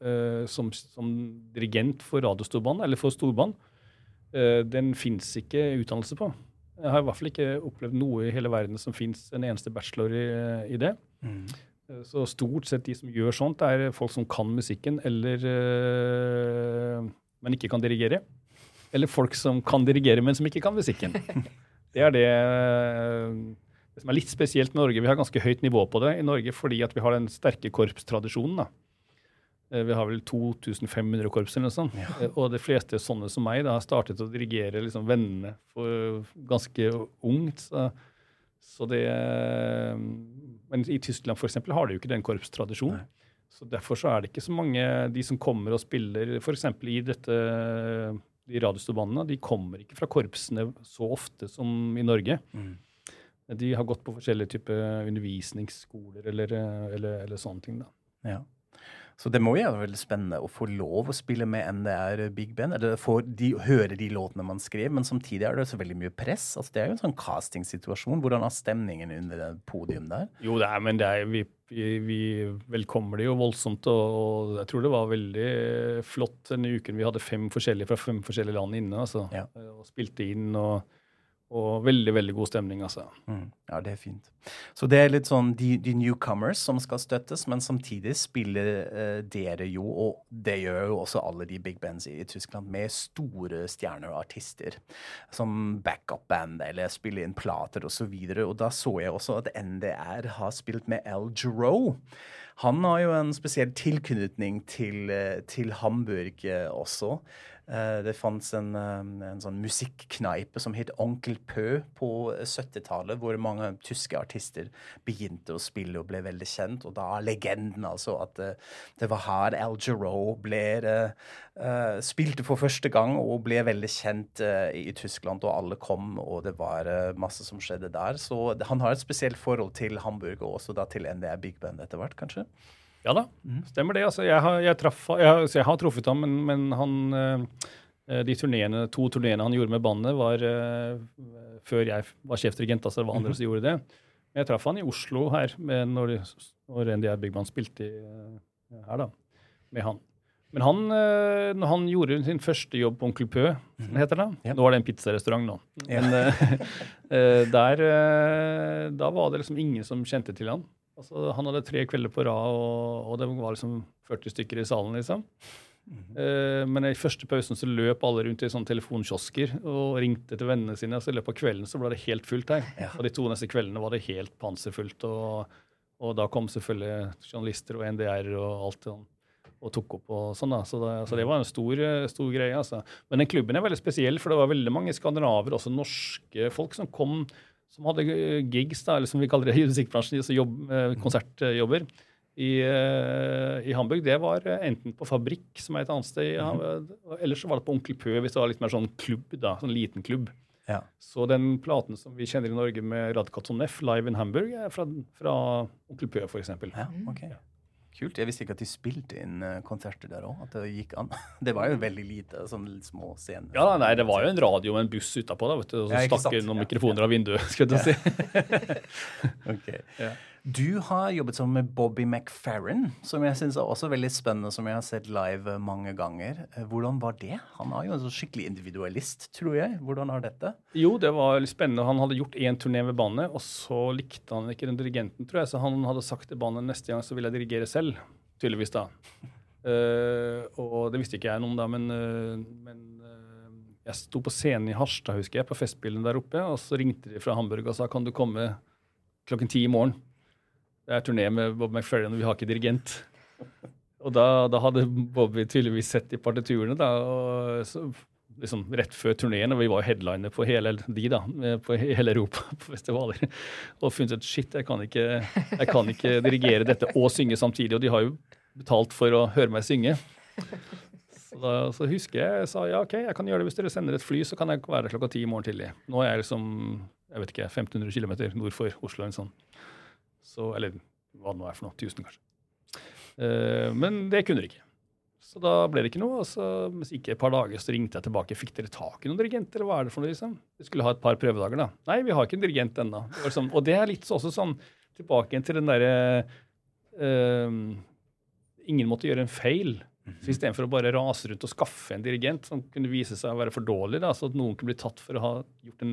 uh, som, som dirigent for radiostorbanen, eller for storbanen, uh, den fins ikke utdannelse på. Jeg har i hvert fall ikke opplevd noe i hele verden som fins en eneste bachelor i, i det. Mm. Så stort sett de som gjør sånt, er folk som kan musikken, eller eh, men ikke kan dirigere. Eller folk som kan dirigere, men som ikke kan musikken. Det er det, eh, det som er litt spesielt med Norge. Vi har ganske høyt nivå på det i Norge fordi at vi har den sterke korpstradisjonen. da. Eh, Vi har vel 2500 korps eller noe sånt. Ja. Og de fleste sånne som meg da, har startet å dirigere liksom, vennene for ganske ungt. Så, så det eh, Men i Tyskland for eksempel, har de jo ikke den korpstradisjonen. Så Derfor så er det ikke så mange de som kommer og spiller f.eks. i dette de radiostorbandene, de kommer ikke fra korpsene så ofte som i Norge. De har gått på forskjellige typer undervisningsskoler eller, eller, eller sånne ting. da. Ja. Så det må jo være veldig spennende å få lov å spille med NDR Big Band. Eller får de, høre de låtene man skrev, men samtidig er det så veldig mye press. Altså, det er jo en sånn castingsituasjon. Hvordan er stemningen under det podium der? Jo, det er, men det er, vi, vi, velkommer det jo voldsomt. Og, og jeg tror det var veldig flott denne uken. Vi hadde fem forskjellige fra fem forskjellige land inne altså, Ja. og spilte inn. og og veldig, veldig god stemning, altså. Mm. Ja, det er fint. Så det er litt sånn de, de newcomers som skal støttes, men samtidig spiller eh, dere jo, og det gjør jo også alle de big bands i, Tyskland, med store stjerner og artister. Som backup-band, eller spiller inn plater osv. Og, så og da så jeg også at NDR har spilt med Al Jarreau. Han har jo en spesiell tilknytning til, eh, til Hamburg eh, også. Eh, Det fantes en, eh, en sånn musikkneipe som het Onkel Pø på 70-tallet, hvor mange tyske artister begynte å spille og ble veldig kjent. Og da er legenden altså at eh, det var her Al Jarreau eh, eh, spilte for første gang og ble veldig kjent uh, i Tyskland, og alle kom, og det var uh, masse som skjedde der. Så han har et spesielt forhold til Hamburg, og også da til NDR Big Band etter hvert, kanskje? Ja da, stemmer det. Altså, jeg, har, jeg, traff, jeg, jeg har truffet ham, men, men han eh, De turnéene, to turneene han gjorde med bandet, var uh, før jeg var sjefdirigent. Altså det var andre som gjorde det. Jeg traff han i Oslo her når, når NDR Byggmann spilte i, eh, her, da. Med han. Men han, eh, når han gjorde sin første jobb på Onkel Pø, som det heter da Ja. Nå er det en pizzarestaurant nå. Men eh, eh, der eh, Da var det liksom ingen som kjente til han. Altså, han hadde tre kvelder på rad, og, og det var liksom 40 stykker i salen, liksom. Eh, men i første pausen så løp alle rundt i sånne telefonkiosker og ringte til vennene sine. Og Så i løpet av kvelden så ble det helt fullt her. Og de to neste kveldene var det helt panserfullt. Og, og da kom selvfølgelig journalister og NDR og alt sånn og tok opp og sånn. da. Så det, så det var en stor, stor greie. altså. Men den klubben er veldig spesiell, for det var veldig mange skandinaver, også norske folk, som kom som hadde eh, gigs, da, eller som vi kaller det i musikkbransjen, altså jobb, eh, konsertjobber. I, eh, I Hamburg. Det var enten på Fabrikk, som er et annet sted, i Ham- eller så var det på Onkel Pø, hvis det var litt mer sånn klubb. da, sånn liten klubb. Ja. Så den platen som vi kjenner i Norge med Radkaton F, live in Hamburg, er fra, fra Onkel Pø, eksempel. Ja, ok. Kult. Jeg visste ikke at de spilte inn eh, konserter der òg. At det gikk an. Det var jo veldig lite, sånn små scener. Ja, nei, det var jo en radio med en buss utapå, da, vet du, og så Ja, stakk noen Ja, mikrofoner av vinduet. skal du si. Ok. Du har jobbet sammen med Bobby McFerrin, som jeg syns er også veldig spennende, som jeg har sett live mange ganger. Hvordan var det? Han er jo en sånn skikkelig individualist, tror jeg. Hvordan har dette? Jo, det var litt spennende. Han hadde gjort én turné ved bandet, og så likte han ikke den dirigenten, tror jeg, så han hadde sagt til bandet neste gang så vil jeg dirigere selv. Tydeligvis, da. Uh, og det visste ikke jeg noe om da, men, uh, men uh, jeg sto på scenen i Harstad, husker jeg, på Festspillene der oppe, og så ringte de fra Hamburg og sa kan du komme klokken ti i morgen. Det er turné med Bob McFerrin, og vi har ikke dirigent. Og da, da hadde Bobby tydeligvis sett i partiturene, da, og så, liksom rett før turneen, og vi var jo headliner på hele de da, på hele Europa på festivaler, og funnet ut shit, jeg kan, ikke, jeg kan ikke dirigere dette og synge samtidig, og de har jo betalt for å høre meg synge. Så, da, så husker jeg jeg sa ja, OK, jeg kan gjøre det hvis dere sender et fly, så kan jeg være der klokka ti i morgen tidlig. Nå er jeg liksom jeg vet ikke, 1500 km nord for Oslo. En sånn. Så, eller hva det nå er for noe. 1000, kanskje. Eh, men det kunne dere ikke. Så da ble det ikke noe. og så Mens ikke et par dager så ringte jeg tilbake. Fikk dere tak i noen dirigent, eller hva er det for noe? liksom? Vi skulle ha et par prøvedager, da. Nei, vi har ikke en dirigent ennå. Sånn, og det er litt så- også sånn tilbake igjen til den derre eh, Ingen måtte gjøre en feil. Så Istedenfor å bare rase rundt og skaffe en dirigent som kunne vise seg å være for dårlig, da, så at noen kunne bli tatt for å ha gjort en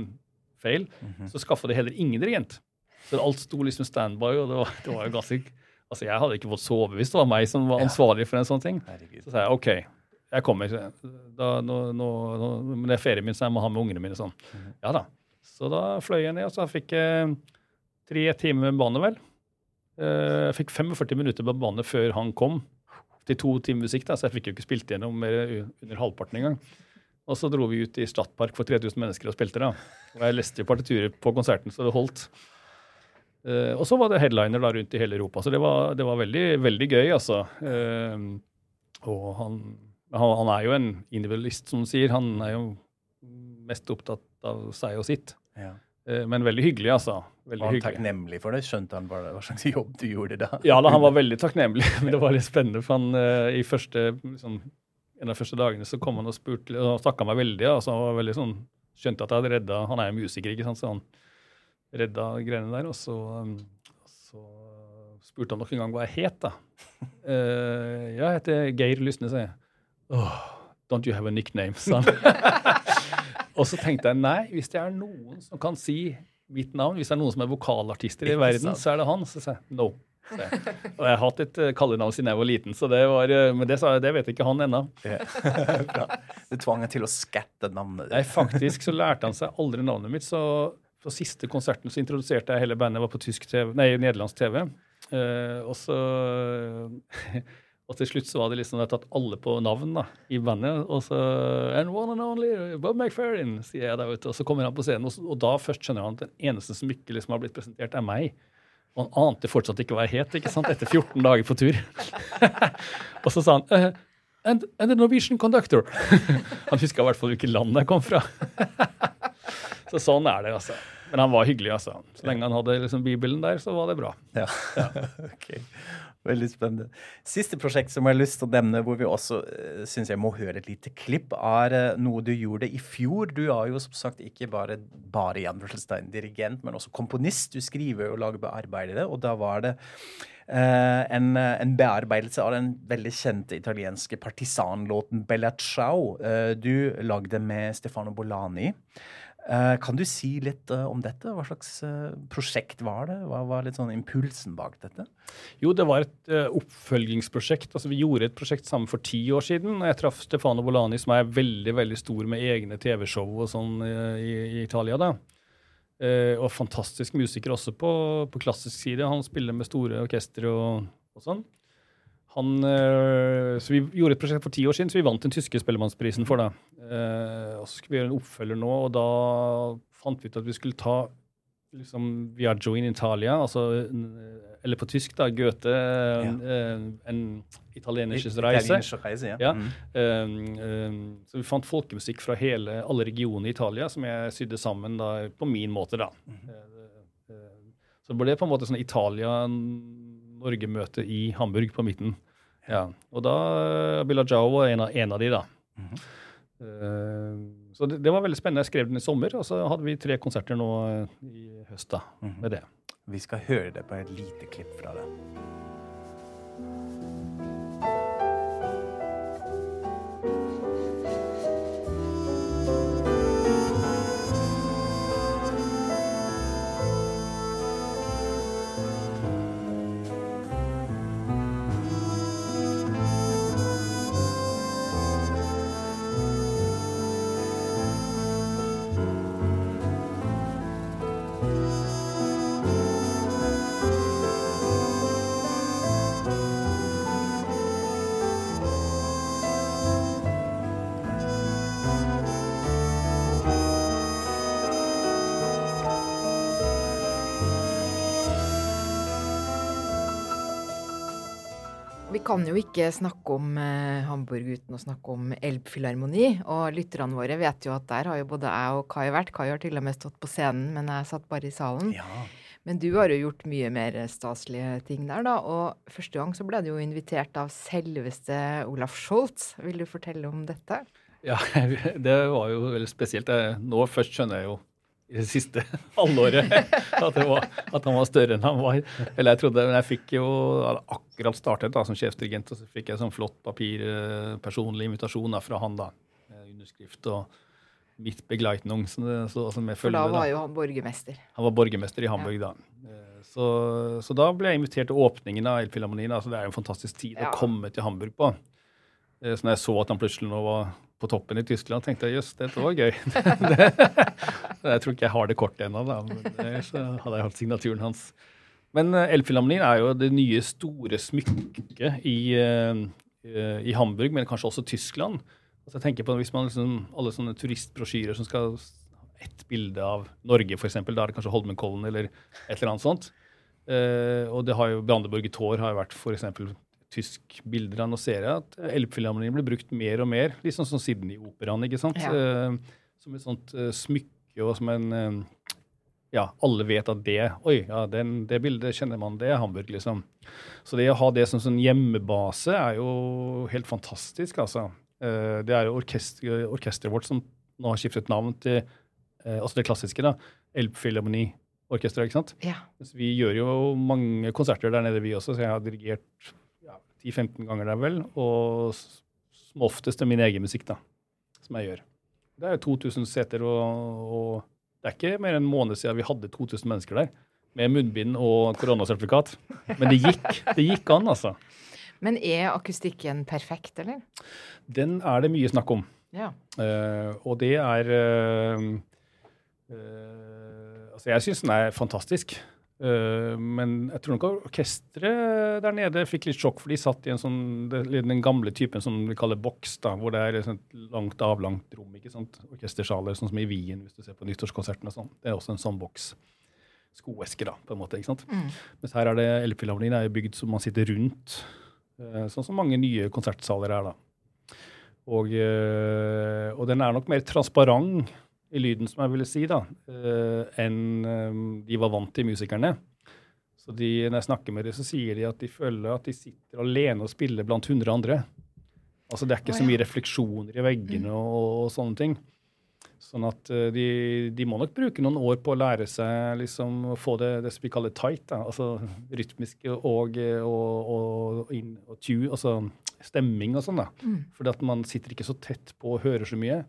feil, så skaffa de heller ingen dirigent. Så alt sto liksom standby, og det var, det var jo ganske Altså, jeg hadde ikke fått sove hvis det var meg som var ansvarlig for en sånn ting. Herregud. Så sa jeg OK, jeg kommer. Da, nå, nå, nå, men det er ferien min, så jeg må ha med ungene mine. sånn. Ja da. Så da fløy jeg ned, og så fikk jeg tre timer med bane, vel. Eh, Jeg fikk 45 minutter på bane før han kom til to timer musikk, da, så jeg fikk jo ikke spilt gjennom mer under halvparten engang. Og så dro vi ut i Stadpark for 3000 mennesker og spilte. da. Og jeg leste jo partiturer på konserten, så det holdt. Eh, og så var det headliner da rundt i hele Europa, så det var, det var veldig, veldig gøy, altså. Eh, og han, han, er jo en individualist, som du sier. Han er jo mest opptatt av seg og sitt. Ja. Eh, men veldig hyggelig, altså. Veldig Var han hyggelig. takknemlig for det? Skjønte han hva, hva slags jobb du gjorde da? Ja, da, han var veldig takknemlig, men det var litt spennende. For han uh, i første, liksom, en av de første dagene så kom han og spurte, og snakka meg veldig. Altså, han var veldig sånn, skjønte at jeg hadde redda Han er jo musiker, ikke sant, så han redda greiene der. Og så, um, så spurte han nok en gang hva jeg het, da. Uh, jeg heter Geir Lysne, sier jeg. Oh, don't you have a nickname, sa han. og så tenkte jeg nei, hvis det er noen som kan si mitt navn, hvis det er noen som er vokalartister i verden, så er det han. Så sa jeg no. jeg. Og jeg har hatt et eh, kallenavn siden jeg var liten, så det var, eh, men det, det vet ikke han ennå. Du tvang ham til å skatte navnet Nei, ditt. faktisk så lærte han seg aldri navnet mitt, så på siste konserten så introduserte jeg hele bandet, var på tysk TV, nei, nederlandsk TV. Uh, og så Og til slutt så var det liksom jeg tatt alle på navn da, i bandet. Og så And one and only Bob McFerrin, sier jeg der ute. Og så kommer han på scenen, og, og da først skjønner han at den eneste som ikke liksom har blitt presentert, er meg. Og han ante fortsatt ikke hva jeg het, ikke sant, etter 14 dager på tur. og så sa han «Eh, and, and the Norwegian conductor. han huska i hvert fall hvilket land jeg kom fra. Så sånn er det, altså. Men han var hyggelig, altså. Så lenge han hadde liksom Bibelen der, så var det bra. Ja. ok. Veldig spennende. Siste prosjekt som jeg har lyst til å nevne, hvor vi også uh, syns jeg må høre et lite klipp, er eh, noe du gjorde i fjor. Du er jo som sagt ikke bare, bare Jan Russelstein dirigent, men også komponist. Du skriver og lager bearbeidede, og da var det eh, en, eh, en bearbeidelse av den veldig kjente italienske partisanlåten Bella Ciao. Eh, du lagde med Stefano Bolani. Eh, kan du si litt eh, om dette? Hva slags eh, prosjekt var det? Hva var litt sånn impulsen bak dette? Jo, det var et oppfølgingsprosjekt. Altså, vi gjorde et prosjekt sammen for ti år siden. Jeg traff Stefano Bolani, som er veldig veldig stor med egne TV-show og sånn i, i Italia. da. Og fantastisk musiker også på, på klassisk side. Han spiller med store orkestre og, og sånn. Han, eh, så Vi gjorde et prosjekt for ti år siden, så vi vant den tyske Spellemannsprisen for det. Eh, og så skulle vi gjøre en oppfølger nå, og da fant vi ut at vi skulle ta liksom Viaggio in Italia, altså, eller på tysk, da, Goethe, en, en italienisches reise. Reise, ja. Ja. Mm. Um, um, så vi fant folkemusikk fra hele, alle regionene i Italia, som jeg sydde sammen da, på min måte. da. Mm. Så det ble på en måte sånn Italia-Norge-møte i Hamburg på midten. Ja. Og da uh, Jao Ciao var en av, en av de, da. Eh, så det, det var veldig spennende. Jeg skrev den i sommer, og så hadde vi tre konserter nå eh, i høst da, med det. Vi skal høre det på et lite klipp fra det. Kan jo ikke snakke om eh, Hamburg uten å snakke om Elbphilharmoni. Og lytterne våre vet jo at der har jo både jeg og Kai vært. Kai har til og med stått på scenen, men jeg satt bare i salen. Ja. Men du har jo gjort mye mer staselige ting der, da. Og første gang så ble du jo invitert av selveste Olaf Scholz. Vil du fortelle om dette? Ja, det var jo veldig spesielt. Nå først skjønner jeg jo i det siste halvåret at, det var, at han var større enn han var. Eller jeg trodde, men jeg fikk jo hadde akkurat startet da, som sjefsdirigent, og så fikk jeg sånn flott papir, eh, personlig invitasjon da, fra han. da, Underskrift og mitt begleitnung. så, så, med jeg For da var jo han borgermester. Han var borgermester i Hamburg da. Eh, Så, så da ble jeg invitert til åpningen av Elfilharmonien. Altså det er jo en fantastisk tid Ja. å komme til Hamburg på. Eh, Så når jeg så at han plutselig nå var på toppen i Tyskland, tenkte jeg jøss, dette var gøy. jeg tror ikke jeg har det kortet ennå, da. Men så hadde jeg hatt signaturen hans. Men uh, Elfilharmonien er jo det nye store smykket i, eh, eh, i Hamburg, men kanskje også Tyskland. Altså jeg tenker på Hvis man liksom, alle sånne turistbrosjyrer som skal ha ett bilde av Norge, f.eks., da er det kanskje Holmenkollen eller et eller annet sånt. Eh, og det har jo Brandeburg i Tår har jo vært for tysk bilder. av jeg at Elbphilharmonien blir brukt mer og mer, litt sånn som Sydney-operaen. ikke sant? Ja. Eh, som et sånt eh, smykke og som en eh, Ja, alle vet at det Oi, ja, den, det bildet kjenner man, det er Hamburg, liksom. Så det å ha det som sånn hjemmebase er jo helt fantastisk, altså. Det er jo orkester, orkesteret vårt som nå har skiftet navn til altså det klassiske, da. Elbphilharmoni-orkesteret, ikke sant. Ja. Vi gjør jo mange konserter der nede, vi også, så jeg har dirigert 10-15 ganger der vel. Og som oftest er min egen musikk, da, som jeg gjør. Det er jo 2000 seter, og, og det er ikke mer enn en måned siden vi hadde 2000 mennesker der. Med munnbind og koronasertifikat. Men det gikk, det gikk an, altså. Men er akustikken perfekt, eller? Den er det mye snakk om. Ja. Uh, og det er uh, uh, Altså, jeg syns den er fantastisk. Eh, men jeg tror nok orkesteret der nede fikk litt sjokk, for de satt i en sånn, den gamle typen som vi kaller boks, da, hvor det er et langt, avlangt rom. ikke sant? Orkestersaler, sånn som i Wien, hvis du ser på nyttårskonserten og sånn. Det er også en sånn boks. Skoeske, da, på en måte. ikke sant? Mm. Mens her er det Elbphilharmonien er bygd så man sitter rundt, eh, sånn som mange nye konsertsaler er, da. Og, eh, og den er nok mer transparent i lyden, som jeg ville si, da, eh, enn eh, de var vant til, musikerne. Så de, når jeg snakker med dem, så sier de at de føler at de sitter alene og spiller blant hundre andre. Altså Det er ikke Å, så mye refleksjoner i veggene og, og sånne ting. Sånn at eh, de, de må nok bruke noen år på å lære seg liksom, å få det, det som vi kaller tight. Da. Altså rytmiske og, og, og, inn, og tue, altså stemming og sånn. da. Mm. Fordi at man sitter ikke så tett på og hører så mye.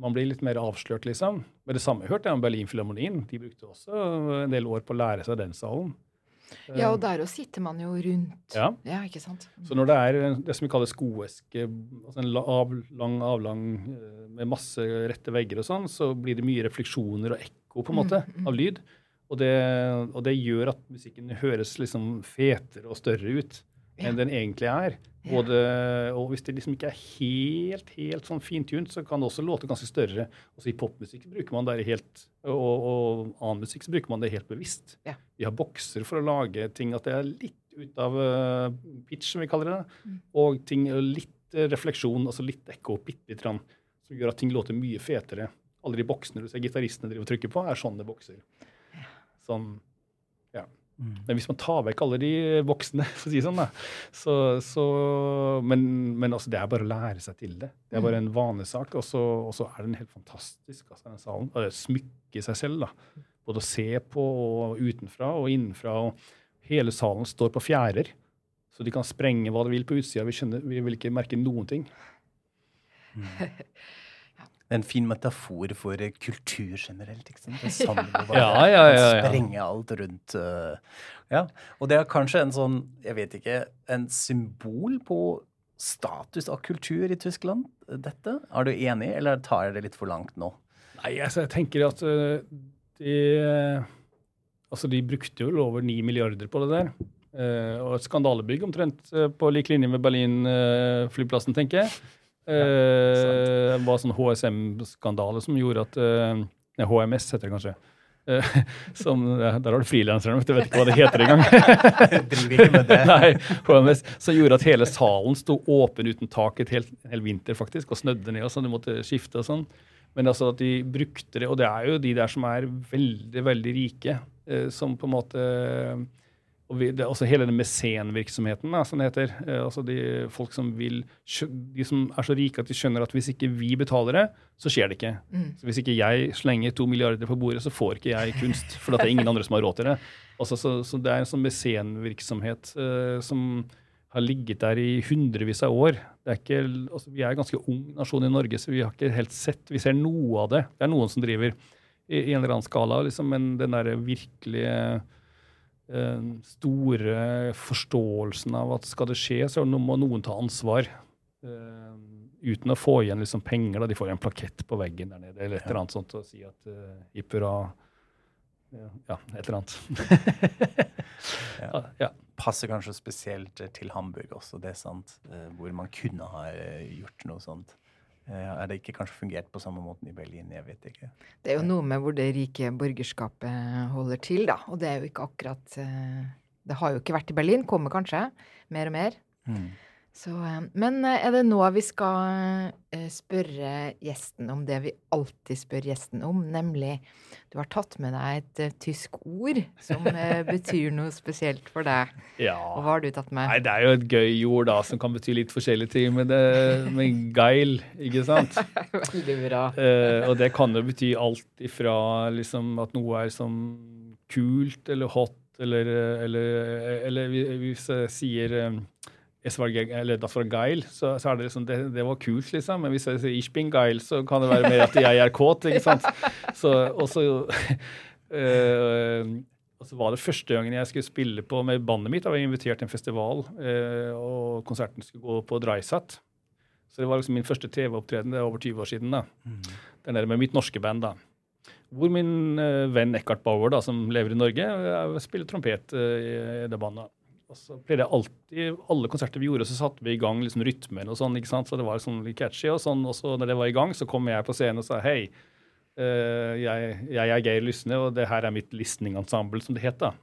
Man blir litt mer avslørt, liksom. Men det samme hørte jeg om Berlinfilharmonien. De brukte også en del år på å lære seg den salen. ja, og der òg sitter man jo rundt. Ja. Ja, ikke sant? Så når det er det som vi kaller skoeske, altså en la- av, lang avlang eh, med masse rette vegger og sånn, så blir det mye refleksjoner og ekko på en måte Mm, mm. av lyd. Og det, og det gjør at musikken høres liksom fetere og større ut Ja. enn den egentlig er. Både, og hvis det liksom ikke er helt helt sånn fintunt, så kan det også låte ganske større. Også I popmusikk bruker man det helt, og, og annen musikk så bruker man det helt bevisst. Ja. Vi har bokser for å lage ting at det er litt ut av eh, pitch, som vi kaller det. Mm. Og ting, litt eh, refleksjon, altså litt ekko, bitte lite grann, som gjør at ting låter mye fetere. Alle de boksene du ser gitaristene driver og trykker på, er sånne bokser. Sånn, ja. Mm. Men hvis man tar vekk alle de voksne, for å si det sånn, da, så, så men, men altså, det er bare å lære seg til det. Det er bare en vanesak, og så, og så er den helt fantastisk, altså, den salen. Og det smykker seg selv, da. Både å se på og utenfra og innenfra. og Hele salen står på fjærer, så de kan sprenge hva de vil på utsida. Vi, skjønner- vi vil ikke merke noen ting. Det er en fin metafor for eh, kultur generelt. ikke sant? Det bare Ja, ja, ja, ja. sprenge alt rundt. eh, ja. Og det er kanskje en sånn, jeg vet ikke, en symbol på status av kultur i Tyskland, dette? Er du enig, eller tar jeg det litt for langt nå? Nei, altså, jeg tenker at øh, de Altså, de brukte jo over 9 milliarder på det der. Eh, og et skandalebygg omtrent eh, på lik linje med Berlin-flyplassen, tenker jeg. Eh, det var sånn HSM-skandale som gjorde at eh, nei, HMS heter det kanskje. Eh, som, der har du frilanserne, vet du vet ikke hva det heter engang. Driver ikke med det. Nei, HMS, som gjorde at hele salen sto åpen uten tak et helt, hel vinter, faktisk, og snødde ned og sånn. Du måtte skifte og sånn. Men altså at de brukte det, og det er jo de der som er veldig, veldig rike, som på en måte og vi, det også hele den mesenvirksomheten, som det heter. Eh, altså de folk som vil De som er så rike at de skjønner at hvis ikke vi betaler det, så skjer det ikke. Så Hvis ikke jeg slenger to milliarder på bordet, så får ikke jeg kunst. For det er ingen andre som har råd til det. Altså, så, så det er en sånn mesenvirksomhet eh, som har ligget der i hundrevis av år. Det er ikke, altså, vi er en ganske ung nasjon i Norge, så vi har ikke helt sett Vi ser noe av det. Det er noen som driver i, i en eller annen skala, liksom, men den der virkelige store forståelsen av at skal det skje, så må noen ta ansvar. eh, uten å få igjen liksom penger. da, De får en plakett på veggen der nede eller et eller annet sånt og si at uh, hipp hurra. Ja, et eller annet. ja. ja. Passer kanskje spesielt til Hamburg også, det er sant. eh, Hvor man kunne ha gjort noe sånt. Eh, Er det ikke kanskje fungert på samme måten i Berlin? Jeg vet ikke. Det er jo noe med hvor det rike borgerskapet holder til, da. Og det er jo ikke akkurat eh, Det har jo ikke vært i Berlin. Kommer kanskje mer og mer. Mm. Så, eh, men eh, er det nå vi skal eh, spørre gjesten om det vi alltid spør gjesten om, nemlig Du har tatt med deg et tysk ord som betyr noe spesielt for deg. ja. Og hva har du tatt med? Nei, det er jo et gøy ord da, som kan bety litt forskjellige ting, men det med geil, ikke sant? Veldig bra. Eh, og det kan jo bety alt ifra liksom, at noe er sånn kult eller hot, eller, eller, eller hvis jeg sier es var eller das var geil, så, så er det liksom det, det var kult, liksom. Men hvis jeg sier ich bin geil, så kan det være mer at jeg er kåt, ikke sant. Så, og så øh, og så var det første gangen jeg skulle spille på med bandet mitt. Da var jeg invitert til en festival, øh, og konserten skulle gå på Dreisat. Så det var liksom min første TV-opptreden. Det er over 20 år siden. da. Der nede med mitt norske band. da. Hvor min øh, venn Eckhart Bauer, da, som lever i Norge, spiller trompet i det bandet. Og så pleide jeg alltid, alle konserter vi gjorde, så satte vi i gang liksom rytmen og sånn. ikke sant? Så det var sånn litt catchy. Og sånn, og så når det var i gang, så kom jeg på scenen og sa hei, uh, jeg, jeg er Geir Lysne, og det her er mitt listening-ensemble, som det het. da.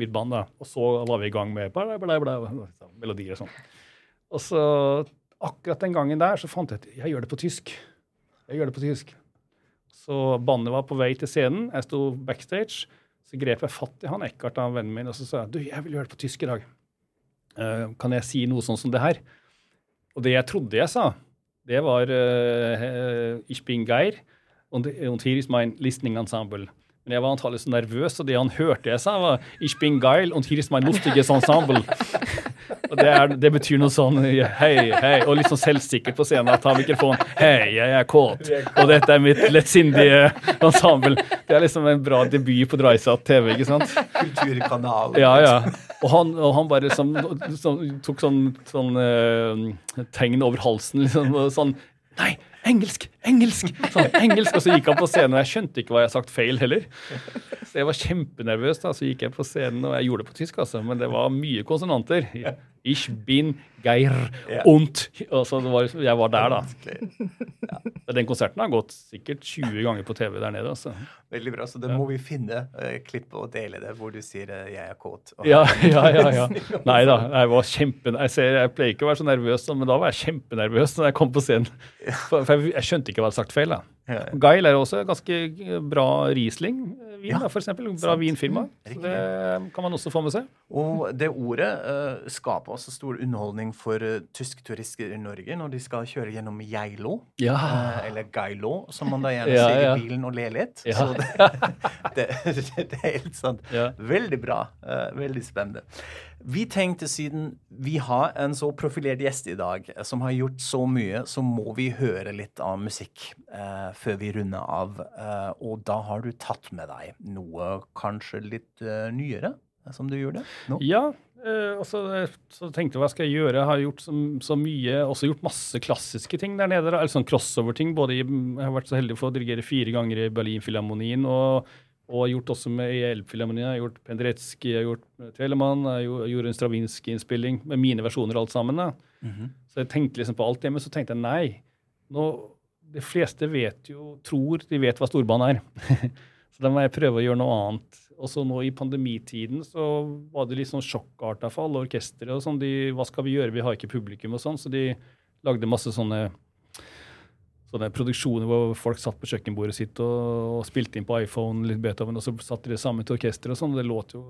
Mitt band, da. Og så var vi i gang med bla, bla, bla, bla, melodier og sånn. Og så akkurat den gangen der så fant jeg ut jeg gjør det på tysk. Jeg gjør det på tysk. Så bandet var på vei til scenen. Jeg sto backstage. Så grep jeg fatt i han Eckhart, han vennen min, og så sa jeg, du, jeg vil gjøre det på tysk i dag. Uh, kan jeg si noe sånn som det her? Og det jeg trodde jeg sa, det var uh, Ich bin Geir, und, hier ist mein listening ensemble. Men jeg var antagelig så nervøs, og det han hørte jeg sa, var Ich bin geil, und hier ist mein lustiges ensemble. Og det, er, det betyr noe sånn hei, hei, og litt sånn selvsikker på scenen. Ta mikrofonen. Hei, jeg er kåt. Og dette er mitt lettsindige ensemble. Det er liksom en bra debut på Dreisat TV, ikke sant? Kulturkanal. Ja, ja. Og han, og han bare liksom, så, tok sånn, sånn uh, tegn over halsen. Liksom, og sånn Nei, engelsk! Engelsk! Sånn, engelsk! Og så gikk han på scenen, og jeg skjønte ikke hva jeg hadde sagt feil heller. Så jeg var kjempenervøs. da, Så gikk jeg på scenen, og jeg gjorde det på tysk, altså. Men det var mye konsonanter. Ich bin geir und og så det var, Jeg var der, da. Ja. Den konserten har gått sikkert 20 ganger på TV der nede. altså. Veldig bra. Så da må vi finne uh, klippet og dele det hvor du sier uh, 'jeg er kåt'. Ja, ja, ja. ja. Nei da, jeg var kjempe... Jeg, ser, jeg pleier ikke å være så nervøs, men da var jeg kjempenervøs når jeg kom på scenen. For, for jeg, jeg skjønte ikke hva jeg hadde sagt feil. da. Ja. Geil er også ganske bra Riesling-vin, Ja, eksempel. Bra sant. vinfirma. Riktig. det kan man også få med seg. Og det ordet uh, skaper også stor underholdning for uh, tyske turister i Norge når de skal kjøre gjennom Geilo. Ja. uh, eller Geilo, som man da gjerne Ja, sier i bilen og ler litt. Så det, det, det er helt sant. Veldig bra. eh, veldig spennende. Vi tenkte siden vi har en så profilert gjest i dag, eh, som har gjort så mye, så må vi høre litt av musikk eh, før vi runder av. Eh, og da har du tatt med deg noe kanskje litt eh, nyere, eh, som du gjorde nå? Ja, eh, og så, så tenkte jeg hva skal jeg gjøre? Jeg har gjort så, så mye, også gjort masse klassiske ting der nede. Eller sånn crossover-ting. både Jeg har vært så heldig for å dirigere fire ganger i Berlinfilharmonien. og og har gjort også med i Elbphilharmonien. Jeg har gjort Penderecki, jeg har gjort eh, Telemann, jeg gjo- jeg gjorde en Stravinskij-innspilling med mine versjoner alt sammen. da. Så jeg tenkte liksom på alt det, men så tenkte jeg nei. Nå, de fleste vet jo, tror de vet hva storbanen er. så Så da må jeg prøve å gjøre noe annet. Og så nå i pandemitiden så var det litt sånn sjokkarta for alle orkestre. og sånn. De, hva skal vi gjøre, vi har ikke publikum og sånn. Så de lagde masse sånne, sånne produksjoner hvor folk satt på kjøkkenbordet sitt og, og spilte inn på iPhone litt Beethoven, og så satt de det sammen til orkester og sånn. Det låt jo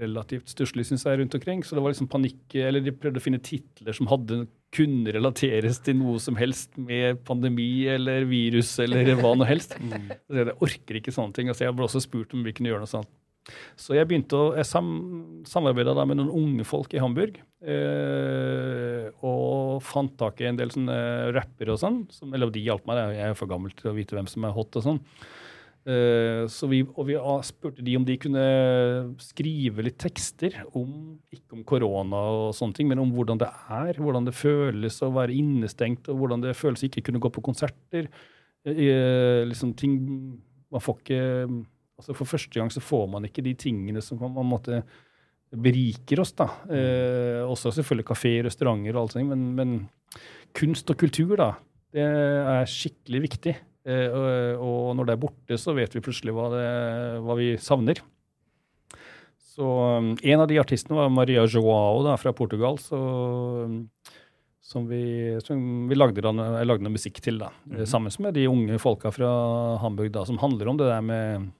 relativt stusslig, syns jeg, rundt omkring. Så det var liksom panikk Eller de prøvde å finne titler som hadde kunne relateres til noe som helst med pandemi eller virus eller hva noe helst. Så jeg orker ikke sånne ting. Altså, jeg ble også spurt om vi kunne gjøre noe sånt. Så jeg begynte å jeg sam, samarbeida da med noen unge folk i Hamburg. Eh, og fant tak i en del sånne rappere og sånn. Som, eller de hjalp meg, jeg er for gammel til å vite hvem som er hot og sånn. Eh, så vi, og vi spurte de om de kunne skrive litt tekster om ikke om korona og sånne ting, men om hvordan det er, hvordan det føles å være innestengt, og hvordan det føles å ikke kunne gå på konserter. Eh, liksom ting Man får ikke altså For første gang så får man ikke de tingene som på en måte beriker oss. da. Eh, også selvfølgelig kafeer, restauranter og alt sånt, men, men kunst og kultur, da, det er skikkelig viktig. Eh, og, og når det er borte, så vet vi plutselig hva, det, hva vi savner. Så um, En av de artistene var Maria Joao da, fra Portugal, så, um, som, vi, som vi lagde, da, lagde noe musikk til. da, Mhm. Sammen med de unge folka fra Hamburg, da, som handler om det der med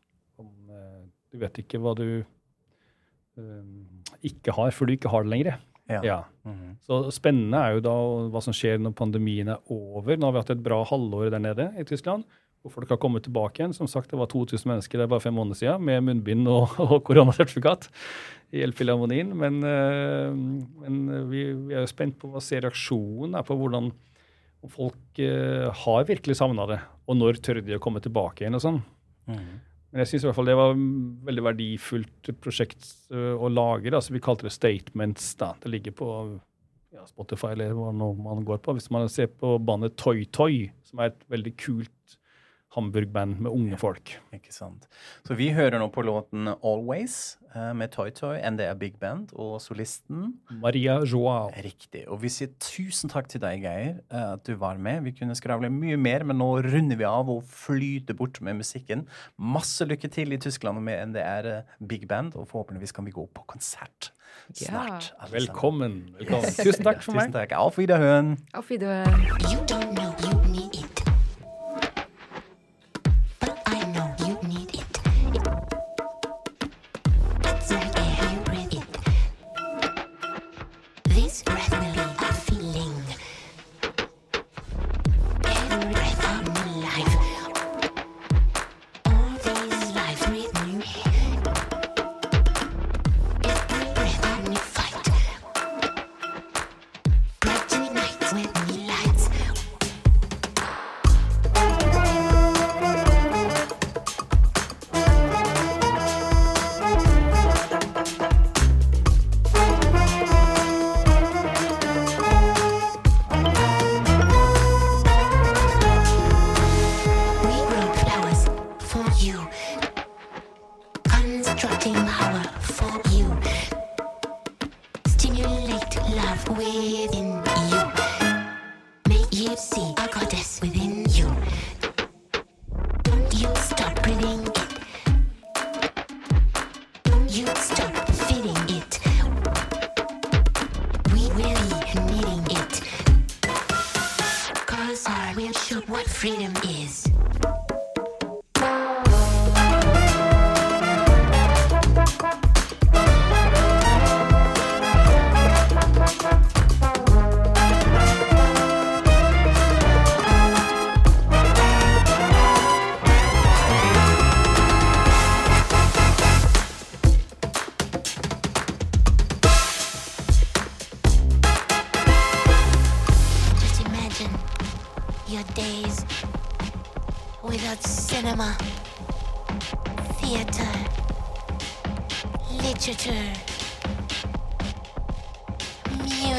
Du vet ikke hva du um, ikke har, før du ikke har det lenger. Ja. Ja. Mhm. Så spennende er jo da hva som skjer når pandemien er over. Nå har vi hatt et bra halvår der nede i Tyskland, hvor folk har kommet tilbake igjen. Som sagt, det var 2000 mennesker der bare fem måneder siden med munnbind og, og koronasertifikat i Elfilharmonien. Men, eh, men vi, vi er jo spent på hva ser reaksjonen er på hvordan folk eh, har virkelig savna det, og når tør de å komme tilbake igjen og sånn. Mhm. Men jeg syns i hvert fall det var veldig verdifullt prosjekt ø, å lage. Da. Vi kalte det Statements. da. Det ligger på ja, Spotify eller hva man går på. Hvis man ser på bandet Toy Toy, som er et veldig kult Hamburg-band med unge folk. Ikke sant. Så vi hører nå på låten 'Always' eh, med Toy Toy, NDR Big Band og solisten. Maria Joao. Riktig. Og vi sier tusen takk til deg, Geir, eh, at du var med. Vi kunne skravle mye mer, men nå runder vi av og flyter bort med musikken. Masse lykke til i Tyskland med NDR eh, Big Band, og forhåpentligvis kan vi gå på konsert snart. Ja. Velkommen. velkommen. Tusen takk for meg. Tusen takk. Auf Wiederhören. Auf Wiederhören. You don't know you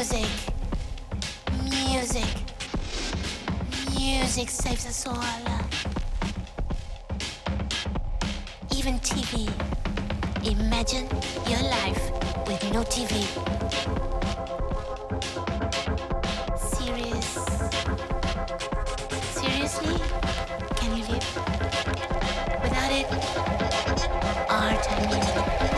music, music, music saves us all. Even TV. Imagine your life with no TV. Serious. Seriously? Can you live without it? Art, I mean.